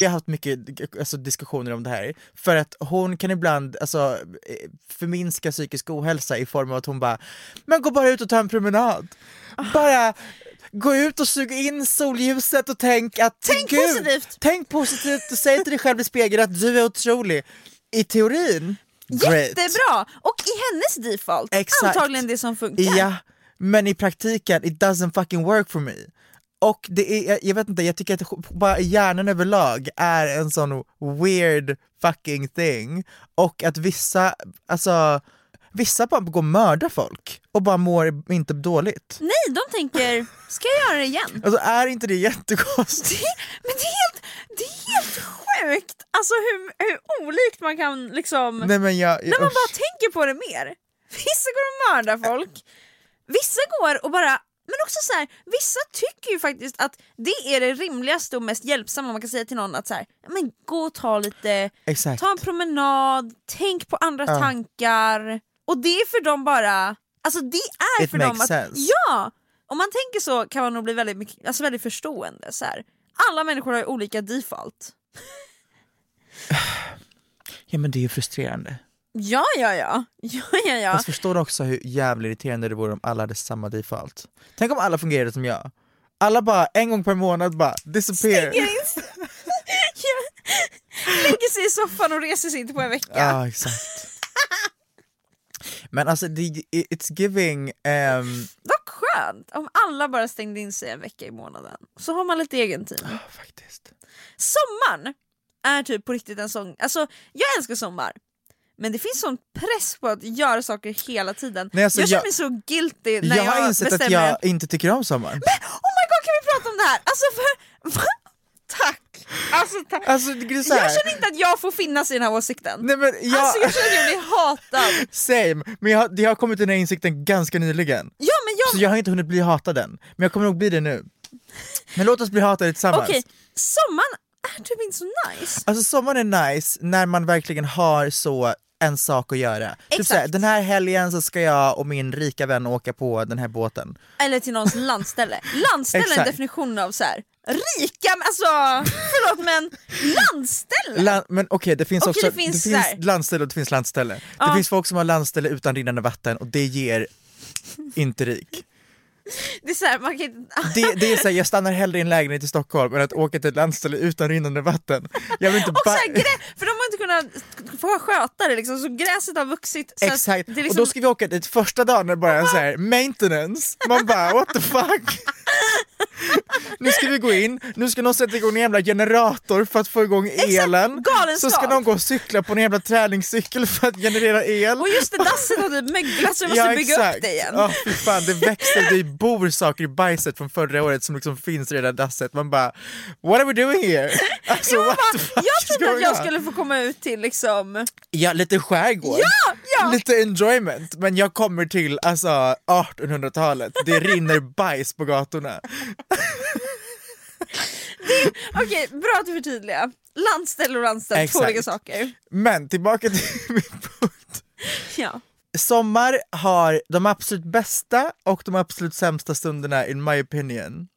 Speaker 1: Jag har haft mycket alltså, diskussioner om det här, för att hon kan ibland alltså, eh, förminska psykisk ohälsa i form av att hon bara “men gå bara ut och ta en promenad”. Bara gå ut och sug in solljuset och tänk att
Speaker 2: Tänk
Speaker 1: Gud,
Speaker 2: positivt.
Speaker 1: Tänk positivt och säg till dig själv i spegeln att du är otrolig. I teorin, great.
Speaker 2: Jättebra! Och i hennes default,
Speaker 1: Exakt.
Speaker 2: antagligen det som funkar.
Speaker 1: Ja, men i praktiken, it doesn't fucking work for me. Och det är, jag, jag vet inte, jag tycker att bara hjärnan överlag är en sån weird fucking thing. Och att vissa, alltså, vissa bara går och mördar folk och bara mår inte dåligt.
Speaker 2: Nej, de tänker, ska jag göra det igen?
Speaker 1: Alltså är inte det jättekonstigt?
Speaker 2: Men det är helt, det är helt sjukt! Alltså hur, hur olikt man kan liksom...
Speaker 1: Nej men jag,
Speaker 2: när man
Speaker 1: usch.
Speaker 2: bara tänker på det mer. Vissa går och mördar folk, vissa går och bara men också så här, vissa tycker ju faktiskt att det är det rimligaste och mest hjälpsamma man kan säga till någon att så här, men gå och ta lite,
Speaker 1: Exakt.
Speaker 2: ta en promenad, tänk på andra
Speaker 1: Ja.
Speaker 2: tankar. Och det är för dem bara, alltså det är
Speaker 1: It
Speaker 2: för dem att,
Speaker 1: sense.
Speaker 2: ja! Om man tänker så kan man nog bli väldigt, mycket, alltså väldigt förstående. Så här. Alla människor har ju olika default.
Speaker 1: Ja men det är ju frustrerande.
Speaker 2: Ja, ja, ja. ja, ja, ja.
Speaker 1: Fast förstår du också hur jävligt irriterande det vore om alla hade samma default? Tänk om alla fungerade som jag. Alla bara en gång per månad bara disappear.
Speaker 2: Lägger sig i soffan och reser sig inte på en vecka.
Speaker 1: Ja exakt. Men alltså it's giving, ehm,
Speaker 2: Dock skönt om alla bara stängde in sig en vecka i månaden. Så har man lite egen tid.
Speaker 1: faktiskt.
Speaker 2: Sommaren är typ på riktigt en sån, alltså jag älskar sommar. Men det finns sån press på att göra saker hela tiden.
Speaker 1: Nej, alltså,
Speaker 2: jag känner mig så guilty när
Speaker 1: Jag
Speaker 2: jag,
Speaker 1: har insett att jag inte tycker om sommaren.
Speaker 2: Oh my god kan vi prata om det här? Alltså för... Va? Tack! Alltså, tack.
Speaker 1: Alltså, det
Speaker 2: Jag känner inte att jag får finnas i den här åsikten.
Speaker 1: Nej, men jag-
Speaker 2: Alltså jag känner att jag blir hatad.
Speaker 1: Same, men jag, har- jag har kommit den här insikten ganska nyligen.
Speaker 2: Ja men jag...
Speaker 1: Så jag har inte hunnit bli hatad än, men jag kommer nog bli det nu. Men låt oss bli hatade tillsammans.
Speaker 2: Okej, sommaren är typ inte så nice.
Speaker 1: Alltså sommaren är nice när man verkligen har så en sak att göra. Typ såhär, den här helgen så ska jag och min rika vän åka på den här båten.
Speaker 2: Eller till någons landställe. Landställe är en definition av så här. rika, alltså förlåt men landställe!
Speaker 1: La- men okej, det finns
Speaker 2: Okej,
Speaker 1: också
Speaker 2: det finns
Speaker 1: det finns landställe och det finns landställe. Det
Speaker 2: Ja.
Speaker 1: finns folk som har landställe utan rinnande vatten och det ger inte rik.
Speaker 2: Det är så här, man kan inte...
Speaker 1: Det, det är såhär, jag stannar hellre i en lägenhet i Stockholm än att åka till ett landställe utan rinnande vatten. Jag vill inte
Speaker 2: Och så
Speaker 1: ba-
Speaker 2: här, grä... För de har inte kunnat få sköta det liksom, så gräset har vuxit. Så
Speaker 1: Exakt,
Speaker 2: är
Speaker 1: och
Speaker 2: liksom...
Speaker 1: då ska vi åka dit första dagen när det bara är så här maintenance, man bara what the fuck? Nu ska vi gå in, nu ska någon sätta igång en jävla generator för att få igång elen,
Speaker 2: galenskap.
Speaker 1: så ska någon gå och cykla på en jävla träningscykel för att generera el.
Speaker 2: Och just det, dasset har typ möglat så vi måste bygga upp det igen.
Speaker 1: Ja, fy fan, det växer, det bor saker i bajset från förra året som liksom finns i det där dasset. Man bara, what are we doing here? Alltså,
Speaker 2: Jag, bara, jag trodde att jag
Speaker 1: on?
Speaker 2: skulle få komma ut till liksom...
Speaker 1: Ja, lite skärgård.
Speaker 2: Ja, ja.
Speaker 1: Lite enjoyment, men jag kommer till alltså 1800-talet, det rinner bajs på gatorna.
Speaker 2: Okej, bra att du förtydligar. Landställe och landställe, två olika saker.
Speaker 1: Men tillbaka till min punkt.
Speaker 2: Ja.
Speaker 1: Sommar har de absolut bästa och de absolut sämsta stunderna in my opinion.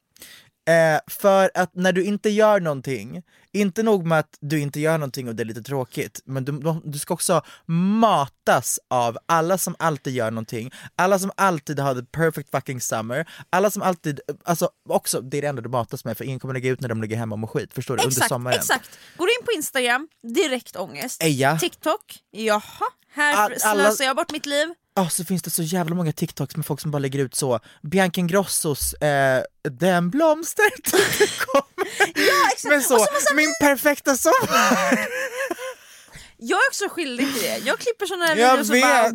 Speaker 1: Eh, för att när du inte gör någonting, inte nog med att du inte gör någonting och det är lite tråkigt, men du, du ska också matas av alla som alltid gör någonting, alla som alltid har the perfect fucking summer, alla som alltid, alltså också det är det enda du matas med för ingen kommer lägga ut när de ligger hemma och mår skit, förstår du? under
Speaker 2: Exakt,
Speaker 1: sommaren.
Speaker 2: exakt. Går in på Instagram, direkt ångest.
Speaker 1: Eja.
Speaker 2: TikTok, jaha, här
Speaker 1: All- alla-
Speaker 2: slösar jag bort mitt liv.
Speaker 1: Ja, så finns det så jävla många TikToks med folk som bara lägger ut så, Bianca Ingrossos eh, Den blomster kommer.
Speaker 2: Ja, exakt.
Speaker 1: Men så,
Speaker 2: så massa
Speaker 1: min perfekta sommar!
Speaker 2: Jag är också skyldig till det. Jag klipper såna här
Speaker 1: Jag
Speaker 2: videos och bara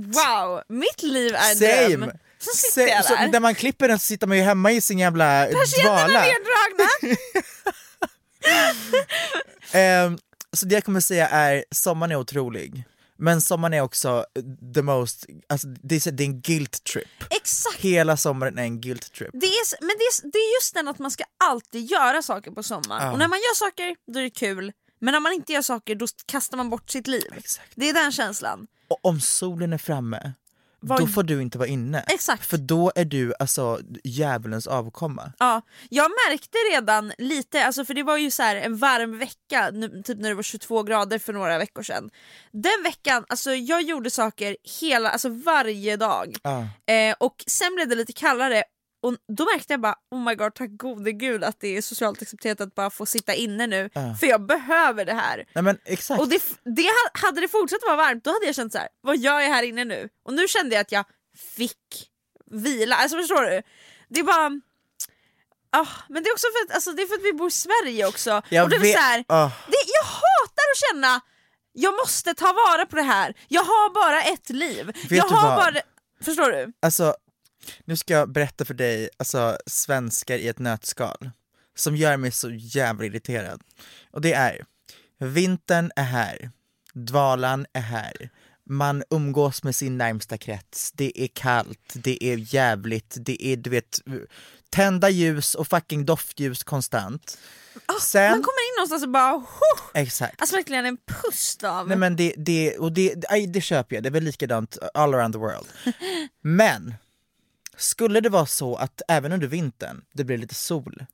Speaker 2: wow, mitt liv är en dröm.
Speaker 1: Same!
Speaker 2: Så sitter jag
Speaker 1: Så,
Speaker 2: där.
Speaker 1: när man klipper den så sitter man ju hemma i sin jävla
Speaker 2: Persiennerna
Speaker 1: dvala.
Speaker 2: neddragna.
Speaker 1: Ehm, så det jag kommer säga är, sommaren är otrolig. Men sommaren är också the most, alltså det är, det är en guilt trip.
Speaker 2: Exakt.
Speaker 1: Hela sommaren är en guilt trip.
Speaker 2: Det är, men det är, det är just den att man ska alltid göra saker på sommaren.
Speaker 1: Ja.
Speaker 2: Och när man gör saker, då är det kul. Men när man inte gör saker, då kastar man bort sitt liv.
Speaker 1: Exakt.
Speaker 2: Det är den känslan.
Speaker 1: Och om solen är framme,
Speaker 2: Vad-
Speaker 1: då får du inte vara inne.
Speaker 2: Exakt.
Speaker 1: För då är du alltså djävulens avkomma.
Speaker 2: Ja, jag märkte redan lite, alltså för det var ju så en varm vecka, nu, typ när det var 22 grader för några veckor sedan. Den veckan, alltså jag gjorde saker hela, alltså varje dag.
Speaker 1: Ja.
Speaker 2: Eh, och sen blev det lite kallare och då märkte jag bara oh my god tack gode gud att det är socialt accepterat att bara få sitta inne nu
Speaker 1: Ja.
Speaker 2: för jag behöver det här.
Speaker 1: Nej men exakt.
Speaker 2: Och det, det, ha- hade det fortsatt vara varmt då hade jag känt så här: vad gör jag här inne nu? Och nu kände jag att jag fick vila, alltså förstår du? Det är bara... Ah, men det är också för att, alltså, det är för att vi bor i Sverige också.
Speaker 1: Jag
Speaker 2: och det är
Speaker 1: vet-
Speaker 2: så här,
Speaker 1: ah.
Speaker 2: det, jag hatar att känna jag måste ta vara på det här, jag har bara ett liv. jag
Speaker 1: du
Speaker 2: har
Speaker 1: vad?
Speaker 2: bara... Förstår du?
Speaker 1: Alltså, nu ska jag berätta för dig, alltså svenskar i ett nötskal, som gör mig så jävla irriterad. Och det är, vintern är här, dvalan är här, man umgås med sin närmsta krets, det är kallt, det är jävligt, det är du vet, tända ljus och fucking doftljus konstant. Sen,
Speaker 2: Ah, Man kommer in någonstans och bara... Huh,
Speaker 1: exakt.
Speaker 2: alltså verkligen en pust av...
Speaker 1: Nej men det, det, och det, aj, det köper jag, det är väl likadant all around the world. Men, skulle det vara så att även under vintern, det blir lite sol,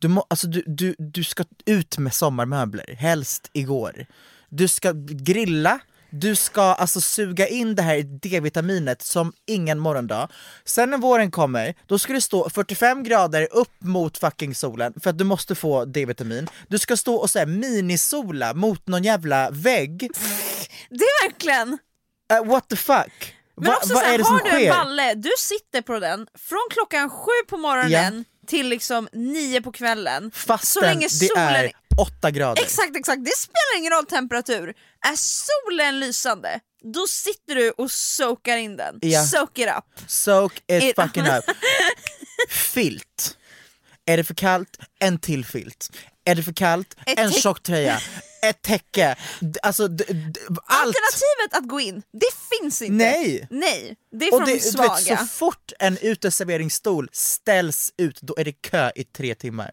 Speaker 1: du, må, alltså du, du, du ska ut med sommarmöbler, helst igår. Du ska grilla, du ska alltså suga in det här D-vitaminet som ingen morgondag. Sen när våren kommer, då ska det stå 45 grader upp mot fucking solen för att du måste få D-vitamin. Du ska stå och här minisola mot någon jävla vägg.
Speaker 2: Det är verkligen...
Speaker 1: Uh, what the fuck?
Speaker 2: Men
Speaker 1: Va,
Speaker 2: också
Speaker 1: vad
Speaker 2: så här,
Speaker 1: det
Speaker 2: har du en
Speaker 1: sker?
Speaker 2: balle, du sitter på den från klockan sju på morgonen till liksom nio på kvällen.
Speaker 1: Fastän
Speaker 2: så länge
Speaker 1: det
Speaker 2: solen...
Speaker 1: är 8 grader.
Speaker 2: Exakt, exakt. Det spelar ingen roll temperatur. Är solen lysande, då sitter du och soakar in den.
Speaker 1: Ja.
Speaker 2: Soak it up.
Speaker 1: Soak it
Speaker 2: It-
Speaker 1: fucking up. Filt. Är det för kallt? En till filt. Är det för kallt?
Speaker 2: Ett
Speaker 1: en tjock tröja. Ett täcke. Alltså allt.
Speaker 2: Alternativet att gå in, det finns inte.
Speaker 1: Nej.
Speaker 2: Nej, det är
Speaker 1: Och
Speaker 2: från
Speaker 1: det,
Speaker 2: de svaga.
Speaker 1: vet, så fort en uteserveringsstol ställs ut, då är det kö i tre timmar.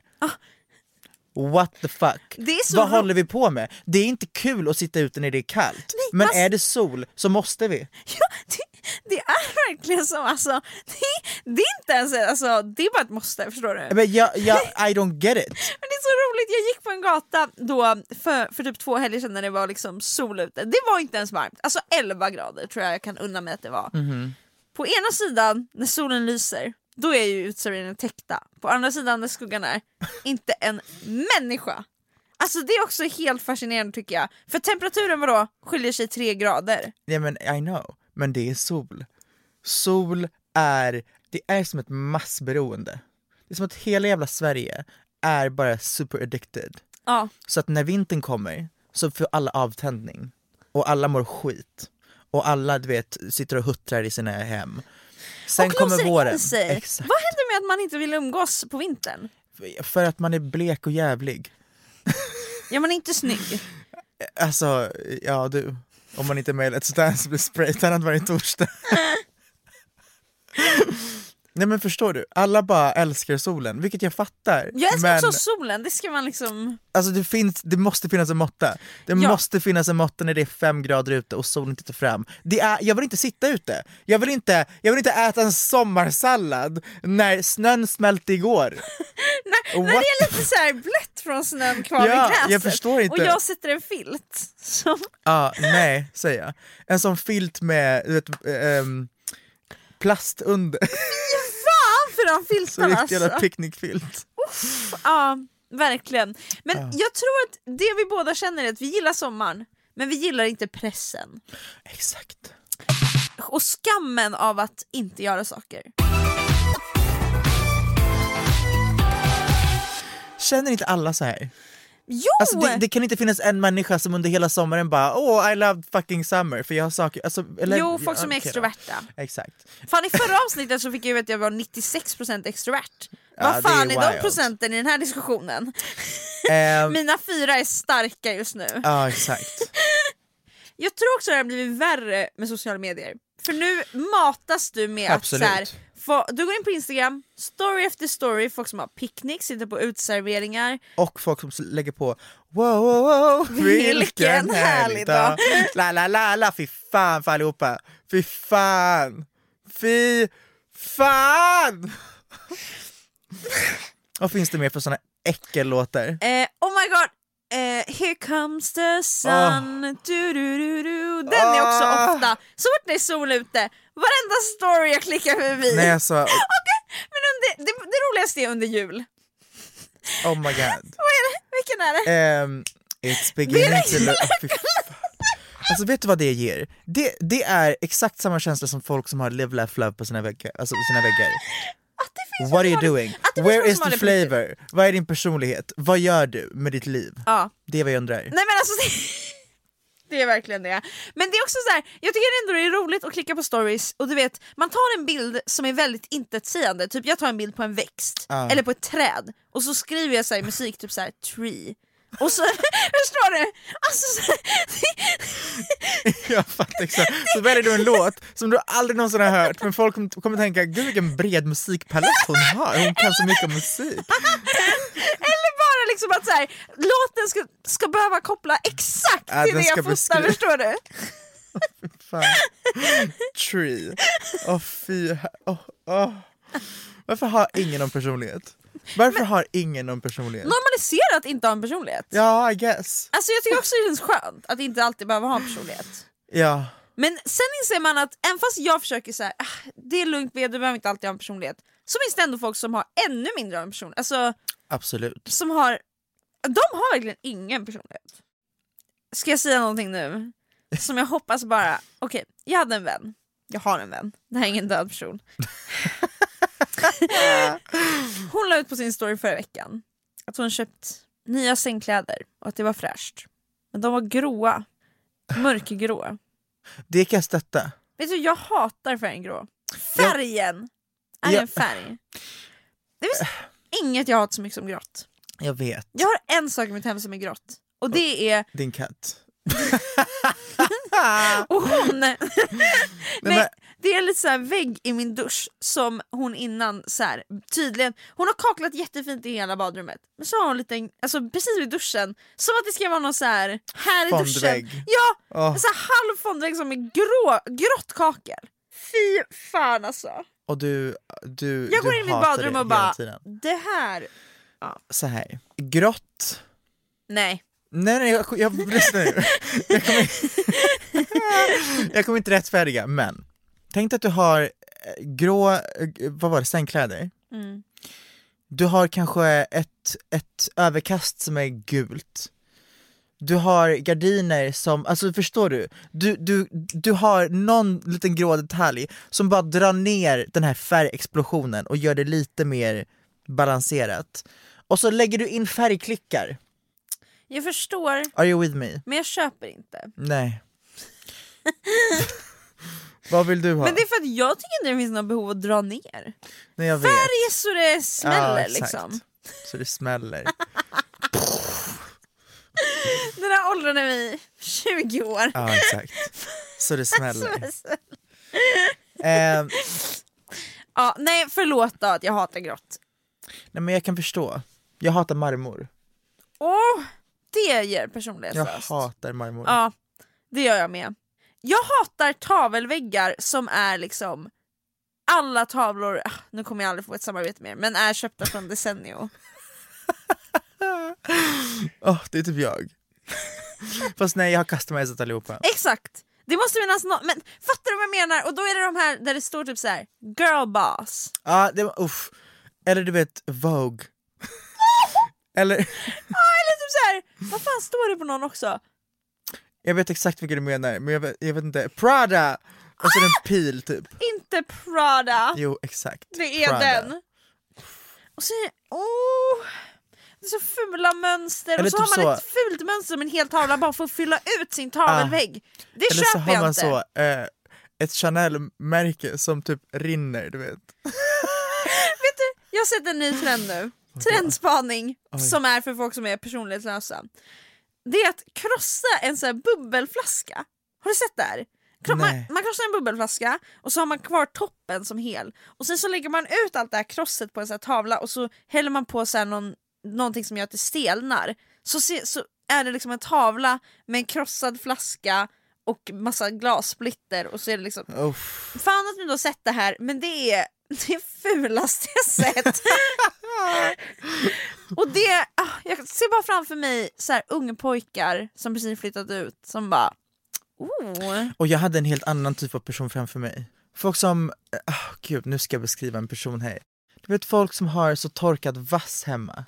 Speaker 1: What the fuck?
Speaker 2: Ah.
Speaker 1: Vad håller vi på med? Det är inte kul att sitta ute när det är kallt, men
Speaker 2: man-
Speaker 1: är det sol så måste vi.
Speaker 2: Ja, det, är verkligen som alltså, det, det är inte ens alltså, det är bara ett måste, förstår du?
Speaker 1: Men jag, jag, I don't get it.
Speaker 2: Men det är så roligt, jag gick på en gata då för, för typ två helger sedan när det var liksom sol ute. Det var inte ens varmt, alltså 11 grader tror jag jag kan unna mig att det var. På ena sidan, när solen lyser, då är ju uteserveringen täckta. På andra sidan, när skuggan är, inte en människa. Alltså det är också helt fascinerande tycker jag. För temperaturen vadå, skiljer sig 3 grader.
Speaker 1: Ja men I know, men det är sol. Sol är, det är som ett massberoende. Det är som att hela jävla Sverige är bara super addicted.
Speaker 2: Ja.
Speaker 1: Så att när vintern kommer så får alla avtändning och alla mår skit. Och alla du vet sitter och huttrar i sina hem. Sen
Speaker 2: och
Speaker 1: kommer våren.
Speaker 2: in sig.
Speaker 1: Exakt.
Speaker 2: Vad händer med att man inte vill umgås på vintern?
Speaker 1: För att man är blek och jävlig.
Speaker 2: Ja man är inte snygg.
Speaker 1: Alltså, ja du. Om man inte mejlar ett sånt här som blir spraytannad varje torsdag. Nej men förstår du, alla bara älskar solen, vilket jag fattar.
Speaker 2: Jag älskar
Speaker 1: men,
Speaker 2: också solen, det ska man liksom...
Speaker 1: Alltså det, finns, det måste finnas en måtta. Det
Speaker 2: Ja.
Speaker 1: måste finnas en måtta när det är fem grader ute och solen tittar fram. Det är, jag vill inte sitta ute. Jag vill inte, jag vill inte äta en sommarsallad när snön smälte igår.
Speaker 2: när, när det är lite så blött från snön kvar
Speaker 1: Ja,
Speaker 2: vid gräset
Speaker 1: jag förstår inte.
Speaker 2: och jag sätter en filt.
Speaker 1: Ja, nej säger jag. En sån filt med du vet, ehm, plast under.
Speaker 2: De filtarna
Speaker 1: riktig
Speaker 2: alltså!
Speaker 1: picknickfilt.
Speaker 2: Ja, verkligen. Men jag tror att det vi båda känner är att vi gillar sommaren, men vi gillar inte pressen.
Speaker 1: Exakt.
Speaker 2: Och skammen av att inte göra saker.
Speaker 1: Känner inte alla så här?
Speaker 2: Jo!
Speaker 1: Alltså det, det kan inte finnas en människa som under hela sommaren bara oh I love fucking summer för jag har saker, alltså, eller,
Speaker 2: jo, folk
Speaker 1: ja,
Speaker 2: som är
Speaker 1: okej då.
Speaker 2: extroverta.
Speaker 1: Exakt.
Speaker 2: Fan i förra avsnittet så fick jag veta att jag var 96% extrovert.
Speaker 1: Ja,
Speaker 2: Vad
Speaker 1: det är
Speaker 2: fan är, de procenten i den här diskussionen?
Speaker 1: Ehm,
Speaker 2: Mina fyra är starka just nu.
Speaker 1: Ja exakt.
Speaker 2: Jag tror också det har blivit värre med sociala medier. För nu matas du med
Speaker 1: Absolut.
Speaker 2: att så här, du går in på Instagram, story efter story, folk som har picknick, sitter på uteserveringar.
Speaker 1: Och folk som lägger på wow, wow, wow vilken,
Speaker 2: Vilken
Speaker 1: härlig dag. La la la la, fy fan för allihopa. Fy fan. Fy fan. Vad finns det mer för såna äckellåtar?
Speaker 2: Eh, oh my god! Eh, here comes the sun, du, du, du, du. Den är också
Speaker 1: Ah.
Speaker 2: ofta, så fort det är sol ute, varenda story jag klickar förbi.
Speaker 1: Nej alltså,
Speaker 2: Okej, men under, det, det roligaste är under jul.
Speaker 1: oh my god.
Speaker 2: Vad är det? Vilken är det?
Speaker 1: Ehm, it's beginning to look... Alltså vet du vad det ger? Det, det är exakt samma känsla som folk som har live, laugh, love på sina väggar. Alltså på sina väggar. What are you doing? Where is the flavor? Vad är din personlighet? Vad gör du med ditt liv?
Speaker 2: Ja.
Speaker 1: Det är vad jag undrar.
Speaker 2: Nej men alltså det, är verkligen det. Men det är också så här, jag tycker ändå det är roligt att klicka på stories och du vet, man tar en bild som är väldigt intetsägande, typ jag tar en bild på en växt
Speaker 1: Ja.
Speaker 2: eller på ett träd och så skriver jag så i musik typ så här tree och så, förstår du? Alltså, så,
Speaker 1: Jag fattar exakt. Så väljer du en låt som du aldrig någonsin har hört men folk kommer, tänka gud vilken bred musikpalett hon har, hon kan så mycket om musik.
Speaker 2: eller bara liksom att så här, låten ska, ska behöva koppla exakt
Speaker 1: Ja,
Speaker 2: till det jag fotar,
Speaker 1: beskriva-
Speaker 2: förstår du?
Speaker 1: Fan. Tree. Åh fy, åh, åh. Varför har ingen någon personlighet? Varför har ingen någon personlighet?
Speaker 2: Normalisera att inte ha en personlighet.
Speaker 1: Ja, I guess.
Speaker 2: Alltså jag tycker också det känns skönt att inte alltid behöva ha en personlighet.
Speaker 1: Ja.
Speaker 2: Men sen inser man att även fast jag försöker så här, ah, det är lugnt du behöver inte alltid ha en personlighet. Så finns det ändå folk som har ännu mindre av en personlighet. Alltså
Speaker 1: Absolut.
Speaker 2: som har, de har verkligen ingen personlighet. Ska jag säga någonting nu? Som jag hoppas bara, okej jag hade en vän, jag har en vän, det här är ingen död person. hon la ut på sin story förra veckan att hon köpt nya sängkläder och att det var fräscht. Men de var gråa, mörkgråa.
Speaker 1: Det kan jag stötta.
Speaker 2: Vet du, jag hatar färgen grå. Färgen är
Speaker 1: Ja.
Speaker 2: en färg. Det finns inget jag hatar så mycket som grått.
Speaker 1: Jag vet.
Speaker 2: Jag har en sak i mitt hem som är grått. Och det är...
Speaker 1: Din katt.
Speaker 2: Och hon... Nej,
Speaker 1: men-
Speaker 2: det är lite så här vägg i min dusch som hon innan så här, tydligen... Hon har kaklat jättefint i hela badrummet. Men så har hon lite, alltså precis vid duschen, som att det ska vara någon så här här i duschen.
Speaker 1: Fondvägg.
Speaker 2: Ja!
Speaker 1: Åh.
Speaker 2: En så här halv fondvägg som är grå, grått kakel. Fy fan alltså.
Speaker 1: Och du, du,
Speaker 2: Jag går
Speaker 1: du
Speaker 2: in i mitt badrum och bara,
Speaker 1: tiden.
Speaker 2: det här...
Speaker 1: Så här. grått.
Speaker 2: Nej.
Speaker 1: Nej nej, jag, jag, lyssna nu. Jag kommer, jag kommer inte rättfärdiga, men tänk att du har eh, grå, eh, vad var det, sängkläder.
Speaker 2: Mm.
Speaker 1: Du har kanske ett, ett överkast som är gult. Du har gardiner som, alltså förstår du? Du, du, du har någon liten grå detalj som bara drar ner den här färgexplosionen och gör det lite mer balanserat. Och så lägger du in färgklickar.
Speaker 2: Jag förstår,
Speaker 1: Are you with me?
Speaker 2: men jag köper inte.
Speaker 1: Nej. Vad vill du ha?
Speaker 2: Men det är för att jag tycker inte det finns något behov att dra ner.
Speaker 1: Nej, jag vet.
Speaker 2: Färg så det smäller
Speaker 1: Ja,
Speaker 2: liksom.
Speaker 1: Så det smäller.
Speaker 2: Den här åldern är vi, 20 år.
Speaker 1: Ja exakt. Så det smäller.
Speaker 2: Så-
Speaker 1: Eh,
Speaker 2: Ja, nej förlåt då att jag hatar grått.
Speaker 1: Nej men jag kan förstå. Jag hatar marmor.
Speaker 2: Åh, det ger
Speaker 1: Jag
Speaker 2: personlighetslöst.
Speaker 1: hatar marmor.
Speaker 2: Ja, det gör jag med. Jag hatar tavelväggar som är liksom alla tavlor, ah, nu kommer jag aldrig få ett samarbete med er, men är köpta från Desenio.
Speaker 1: Åh, det är typ jag. Fast nej jag har customizat allihopa.
Speaker 2: Exakt! Det måste finnas något, men fattar du vad jag menar? Och då är det de här där det står typ så här: girl boss.
Speaker 1: Ja, det var uff. Eller du vet, Vogue. Eller,
Speaker 2: Ja eller typ så här, vad fan står det på någon också?
Speaker 1: Jag vet exakt vilka du menar, men jag vet, jag vet inte. Prada! Och så det en pil typ.
Speaker 2: Inte Prada,
Speaker 1: Jo, exakt.
Speaker 2: det är
Speaker 1: Prada.
Speaker 2: den. Och så är det, oh, det är så fula mönster
Speaker 1: Eller
Speaker 2: och så
Speaker 1: typ
Speaker 2: har man
Speaker 1: så-
Speaker 2: ett fult mönster med en hel tavla bara för att fylla ut sin tavelvägg. Det
Speaker 1: Eller så
Speaker 2: köper
Speaker 1: har
Speaker 2: jag
Speaker 1: man
Speaker 2: inte.
Speaker 1: så, eh, ett Chanel-märke som typ rinner, du vet.
Speaker 2: Vet du, jag har sett en ny trend nu. Trendspaning
Speaker 1: Oj.
Speaker 2: som är för folk som är personlighetslösa. Det är att krossa en sån här bubbelflaska. Har du sett det här? Man, man krossar en bubbelflaska och så har man kvar toppen som hel. Och sen så lägger man ut allt det här krosset på en sån tavla och så häller man på så någon, någonting som gör att det stelnar. Så, se, så är det liksom en tavla med en krossad flaska och massa glassplitter och så är det liksom
Speaker 1: Uff.
Speaker 2: Fan att ni då har sett det här, men det är det fulaste jag sett. och det, ah, jag ser bara framför mig så här, unga pojkar som precis flyttat ut som bara oh.
Speaker 1: Och jag hade en helt annan typ av person framför mig. Folk som, ah gud nu ska jag beskriva en person här. Du vet folk som har så torkad vass hemma.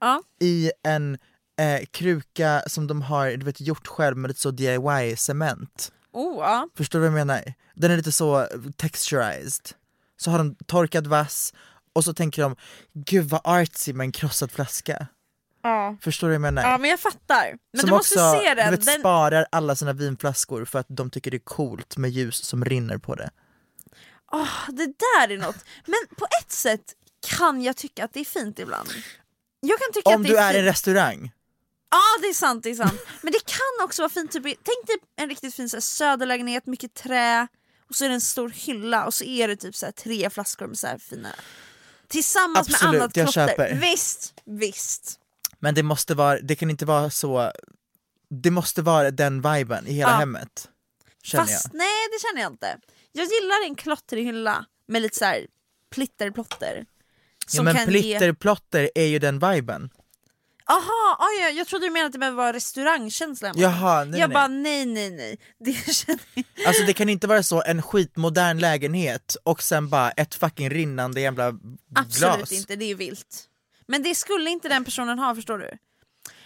Speaker 2: Ja.
Speaker 1: I en eh, kruka som de har du vet, gjort själv med lite så DIY-cement.
Speaker 2: Oh, ja.
Speaker 1: Förstår du vad jag menar? Den är lite så texturized. Så har de torkad vass och så tänker de, gud vad artsy med en krossad flaska.
Speaker 2: Ja.
Speaker 1: Förstår du vad jag menar?
Speaker 2: ja men jag fattar. Men
Speaker 1: som
Speaker 2: du måste
Speaker 1: också
Speaker 2: se den.
Speaker 1: Vet,
Speaker 2: den
Speaker 1: sparar alla sina vinflaskor för att de tycker det är coolt med ljus som rinner på det.
Speaker 2: åh, det där är något. Men på ett sätt kan jag tycka att det är fint ibland. Jag kan tycka
Speaker 1: Om
Speaker 2: att det
Speaker 1: du
Speaker 2: är
Speaker 1: är i en restaurang,
Speaker 2: Ja det är sant, det är sant. Men det kan också vara fint, typ, tänk dig en riktigt fin så här, söderlägenhet, mycket trä och så är det en stor hylla och så är det typ så här, tre flaskor med så här fina Tillsammans med
Speaker 1: Absolut,
Speaker 2: annat
Speaker 1: jag
Speaker 2: klotter.
Speaker 1: köper.
Speaker 2: Visst, visst.
Speaker 1: men det måste vara, det kan inte vara så, det måste vara den viben i hela
Speaker 2: Ja.
Speaker 1: hemmet. Känner
Speaker 2: Fast
Speaker 1: jag.
Speaker 2: nej det känner jag inte. Jag gillar en klottrig hylla med lite så här plitterplotter.
Speaker 1: Ja, men
Speaker 2: kan ge...
Speaker 1: plitterplotter är ju den viben.
Speaker 2: Aha, ah, ja, jag trodde du menade att det behöver vara restaurangkänsla.
Speaker 1: Jaha, nej
Speaker 2: Jag
Speaker 1: nej.
Speaker 2: bara nej nej nej. Det känner jag.
Speaker 1: Alltså det kan inte vara så en skitmodern lägenhet och sen bara ett fucking rinnande jävla
Speaker 2: Absolut
Speaker 1: glas.
Speaker 2: inte, det är vilt. Men det skulle inte den personen ha förstår du.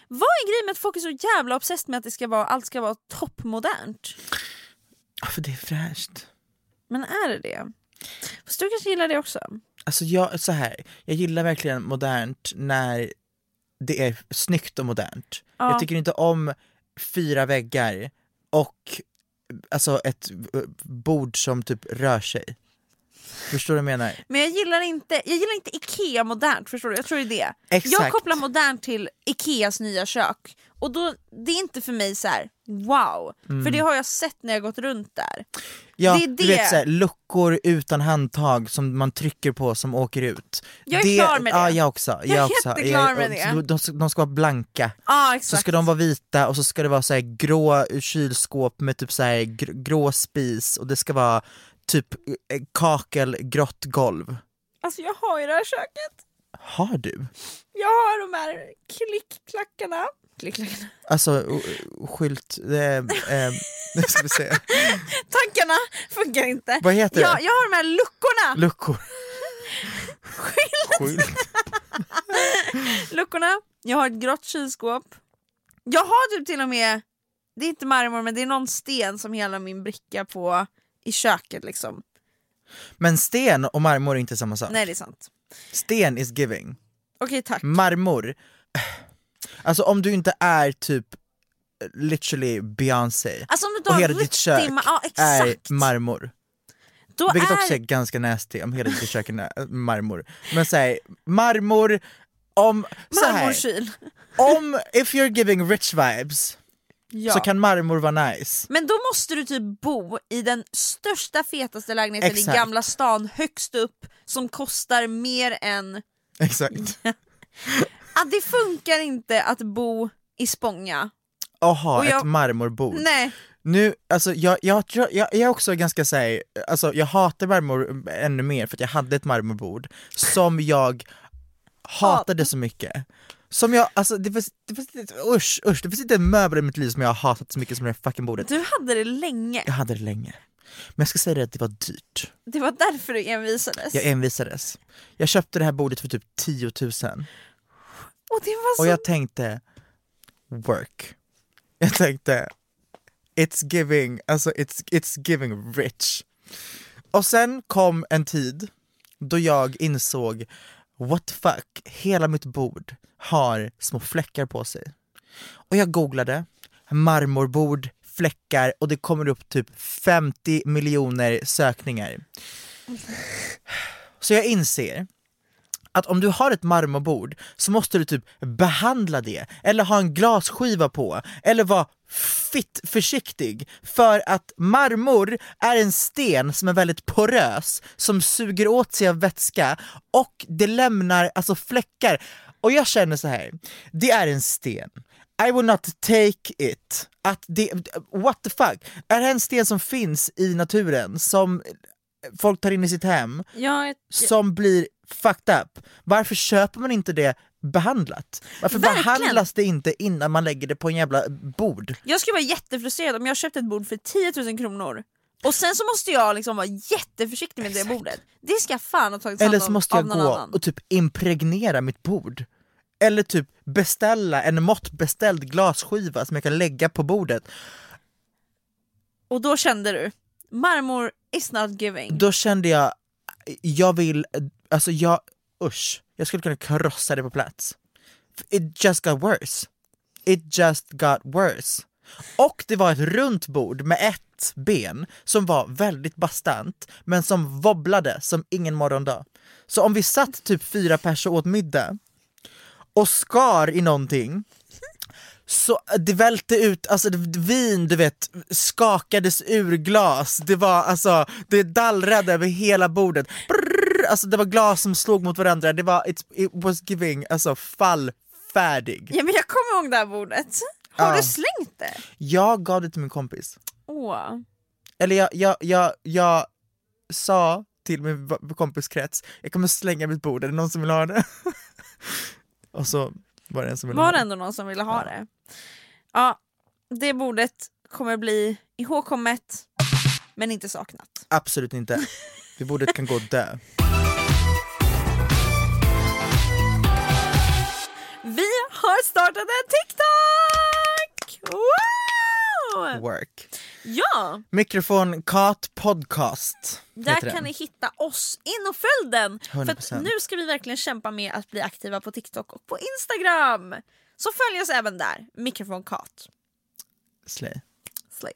Speaker 2: Vad är grejen med att folk är så jävla obsessed med att det ska vara, allt ska vara toppmodernt?
Speaker 1: Ja, För det är fräscht.
Speaker 2: Men är det det? Fast du kanske gillar det också?
Speaker 1: Alltså jag, så här, jag gillar verkligen modernt när det är snyggt och modernt.
Speaker 2: Ja.
Speaker 1: Jag tycker inte om fyra väggar och alltså ett eh, bord som typ rör sig. Förstår du vad jag menar?
Speaker 2: Men jag gillar inte, jag gillar inte Ikea modernt, förstår du? Jag tror det är det.
Speaker 1: Exakt.
Speaker 2: Jag kopplar modernt till Ikeas nya kök. Och då, det är inte för mig så här: wow, för det har jag sett när jag gått runt där.
Speaker 1: Ja,
Speaker 2: Det är
Speaker 1: du
Speaker 2: det.
Speaker 1: vet såhär, luckor utan handtag som man trycker på som åker ut.
Speaker 2: Jag är klar med det.
Speaker 1: Ja, jag också.
Speaker 2: Jag är
Speaker 1: också.
Speaker 2: jätteklar med
Speaker 1: och
Speaker 2: det.
Speaker 1: De, ska- de ska vara blanka.
Speaker 2: Ja
Speaker 1: Så ska de vara vita och så ska det vara så här grå kylskåp med typ så här gr- grå spis och det ska vara typ eh, kakel, grått golv.
Speaker 2: Alltså jag har ju det här köket.
Speaker 1: Har du?
Speaker 2: Jag har de här klickklackarna. Klickklackarna.
Speaker 1: Alltså skylt, eh, eh, nu ska vi se.
Speaker 2: Tankarna funkar inte.
Speaker 1: Vad heter
Speaker 2: jag,
Speaker 1: det?
Speaker 2: jag har de här luckorna.
Speaker 1: Luckor. Skylt.
Speaker 2: luckorna. Jag har ett grått kylskåp. Jag har typ till och med, det är inte marmor men det är någon sten som hela min bricka på i köket liksom.
Speaker 1: Men sten och marmor är inte samma sak.
Speaker 2: Nej det är sant.
Speaker 1: Sten is giving.
Speaker 2: Okej tack.
Speaker 1: Marmor, alltså om du inte är typ literally Beyoncé
Speaker 2: Alltså om du
Speaker 1: och hela ditt kök
Speaker 2: ja,
Speaker 1: är marmor.
Speaker 2: Då
Speaker 1: Vilket
Speaker 2: är...
Speaker 1: också är ganska nasty om hela ditt kök är marmor. Men säg marmor, om,
Speaker 2: Marmorkyl.
Speaker 1: om, if you're giving rich vibes,
Speaker 2: Ja.
Speaker 1: så kan marmor vara nice.
Speaker 2: Men då måste du typ bo i den största fetaste lägenheten
Speaker 1: Exakt.
Speaker 2: i Gamla stan högst upp som kostar mer än...
Speaker 1: Exakt.
Speaker 2: Ah, det funkar inte att bo i Spånga.
Speaker 1: Och
Speaker 2: jag-
Speaker 1: ett marmorbord.
Speaker 2: Nej,
Speaker 1: Nu, alltså jag, jag, jag, jag är också ganska såhär, alltså jag hatar marmor ännu mer för att jag hade ett marmorbord som jag hatade så mycket. Som jag, alltså det finns, det finns usch, usch, det finns inte en möbel i mitt liv som jag har hatat så mycket som det här fucking bordet.
Speaker 2: du hade det länge.
Speaker 1: Jag hade det länge. Men jag ska säga det att det var dyrt.
Speaker 2: Det var därför du envisades.
Speaker 1: Jag envisades. Jag köpte det här bordet för typ 10 000
Speaker 2: Och det var så...
Speaker 1: och jag tänkte, work. Jag tänkte, it's giving, alltså it's, it's giving rich. Och sen kom en tid då jag insåg, what the fuck, hela mitt bord har små fläckar på sig. Och jag googlade, marmorbord, fläckar och det kommer upp typ 50 miljoner sökningar. Så jag inser att om du har ett marmorbord så måste du typ behandla det, eller ha en glasskiva på, eller vara fitt försiktig för att marmor är en sten som är väldigt porös, som suger åt sig av vätska och det lämnar alltså fläckar. Och jag känner så här, det är en sten. I will not take it. Att det, what the fuck? Är det en sten som finns i naturen, som folk tar in i sitt hem,
Speaker 2: Ja, jag-
Speaker 1: som blir fucked up. Varför köper man inte det behandlat? Varför
Speaker 2: Verkligen.
Speaker 1: behandlas det inte innan man lägger det på en jävla bord?
Speaker 2: Jag skulle vara jättefrustrerad om jag köpte ett bord för 10 000 kronor och sen så måste jag liksom vara jätteförsiktig med det bordet. Det ska fan ha tagits
Speaker 1: Eller så måste jag gå
Speaker 2: annan.
Speaker 1: och typ impregnera mitt bord. Eller typ beställa en måttbeställd glasskiva som jag kan lägga på bordet.
Speaker 2: Och då kände du, marmor is not giving.
Speaker 1: Då kände jag, jag vill, alltså jag, usch, jag skulle kunna krossa det på plats. It just got worse. It just got worse. Och det var ett runt bord med ett ben som var väldigt bastant men som wobblade som ingen morgondag. Så om vi satt typ fyra personer åt middag och skar i någonting så eh, det välte ut, alltså vin du vet skakades ur glas, det var alltså, det dallrade över hela bordet. Brr! Alltså det var glas som slog mot varandra, det var, it, was giving, alltså fallfärdig.
Speaker 2: Ja men jag kommer ihåg det här bordet. Har
Speaker 1: Ja.
Speaker 2: du slängt det?
Speaker 1: Jag gav det till min kompis.
Speaker 2: Åh.
Speaker 1: Eller jag, jag, jag, jag sa till min kompiskrets, jag kommer slänga mitt bord, är det någon som vill ha det? och så var det en som ville
Speaker 2: Var
Speaker 1: ha
Speaker 2: det
Speaker 1: det.
Speaker 2: ändå någon som ville ha det? Ja, det bordet kommer bli ihågkommet men inte saknat.
Speaker 1: Absolut inte. Det bordet kan gå och dö.
Speaker 2: har startat en TikTok! Wow!
Speaker 1: Work.
Speaker 2: Ja,
Speaker 1: Mikrofon Kat Podcast
Speaker 2: där kan
Speaker 1: den.
Speaker 2: ni hitta oss. In och följ den! För att
Speaker 1: 100%.
Speaker 2: nu ska vi verkligen kämpa med att bli aktiva på TikTok och på Instagram. Så följ oss även där, mikrofonkat.
Speaker 1: Slay.
Speaker 2: Slay.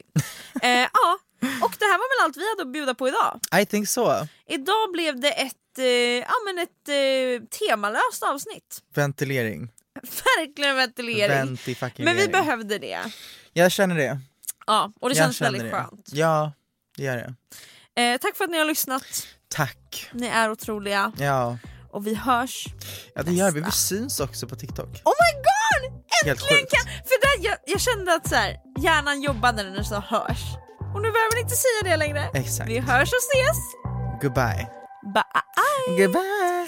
Speaker 2: eh, ja, och det här var väl allt vi hade att bjuda på idag.
Speaker 1: I think so.
Speaker 2: Idag blev det ett, eh, ja, men ett eh, temalöst avsnitt.
Speaker 1: Ventilering.
Speaker 2: Verkligen ventilering. Men vi behövde det.
Speaker 1: Jag känner det.
Speaker 2: Ja, och det
Speaker 1: jag
Speaker 2: känns väldigt
Speaker 1: det.
Speaker 2: skönt.
Speaker 1: Ja, det gör det.
Speaker 2: Eh, tack för att ni har lyssnat.
Speaker 1: Tack.
Speaker 2: Ni är otroliga.
Speaker 1: Ja,
Speaker 2: Och vi hörs.
Speaker 1: ja det gör vi. Vi syns också på TikTok.
Speaker 2: Oh my god! Äntligen kan... För där, jag, jag kände att så här, hjärnan jobbade när den sa hörs. Och nu behöver ni inte säga det längre.
Speaker 1: Exakt.
Speaker 2: Vi hörs och ses.
Speaker 1: Goodbye.
Speaker 2: Bye!
Speaker 1: Goodbye.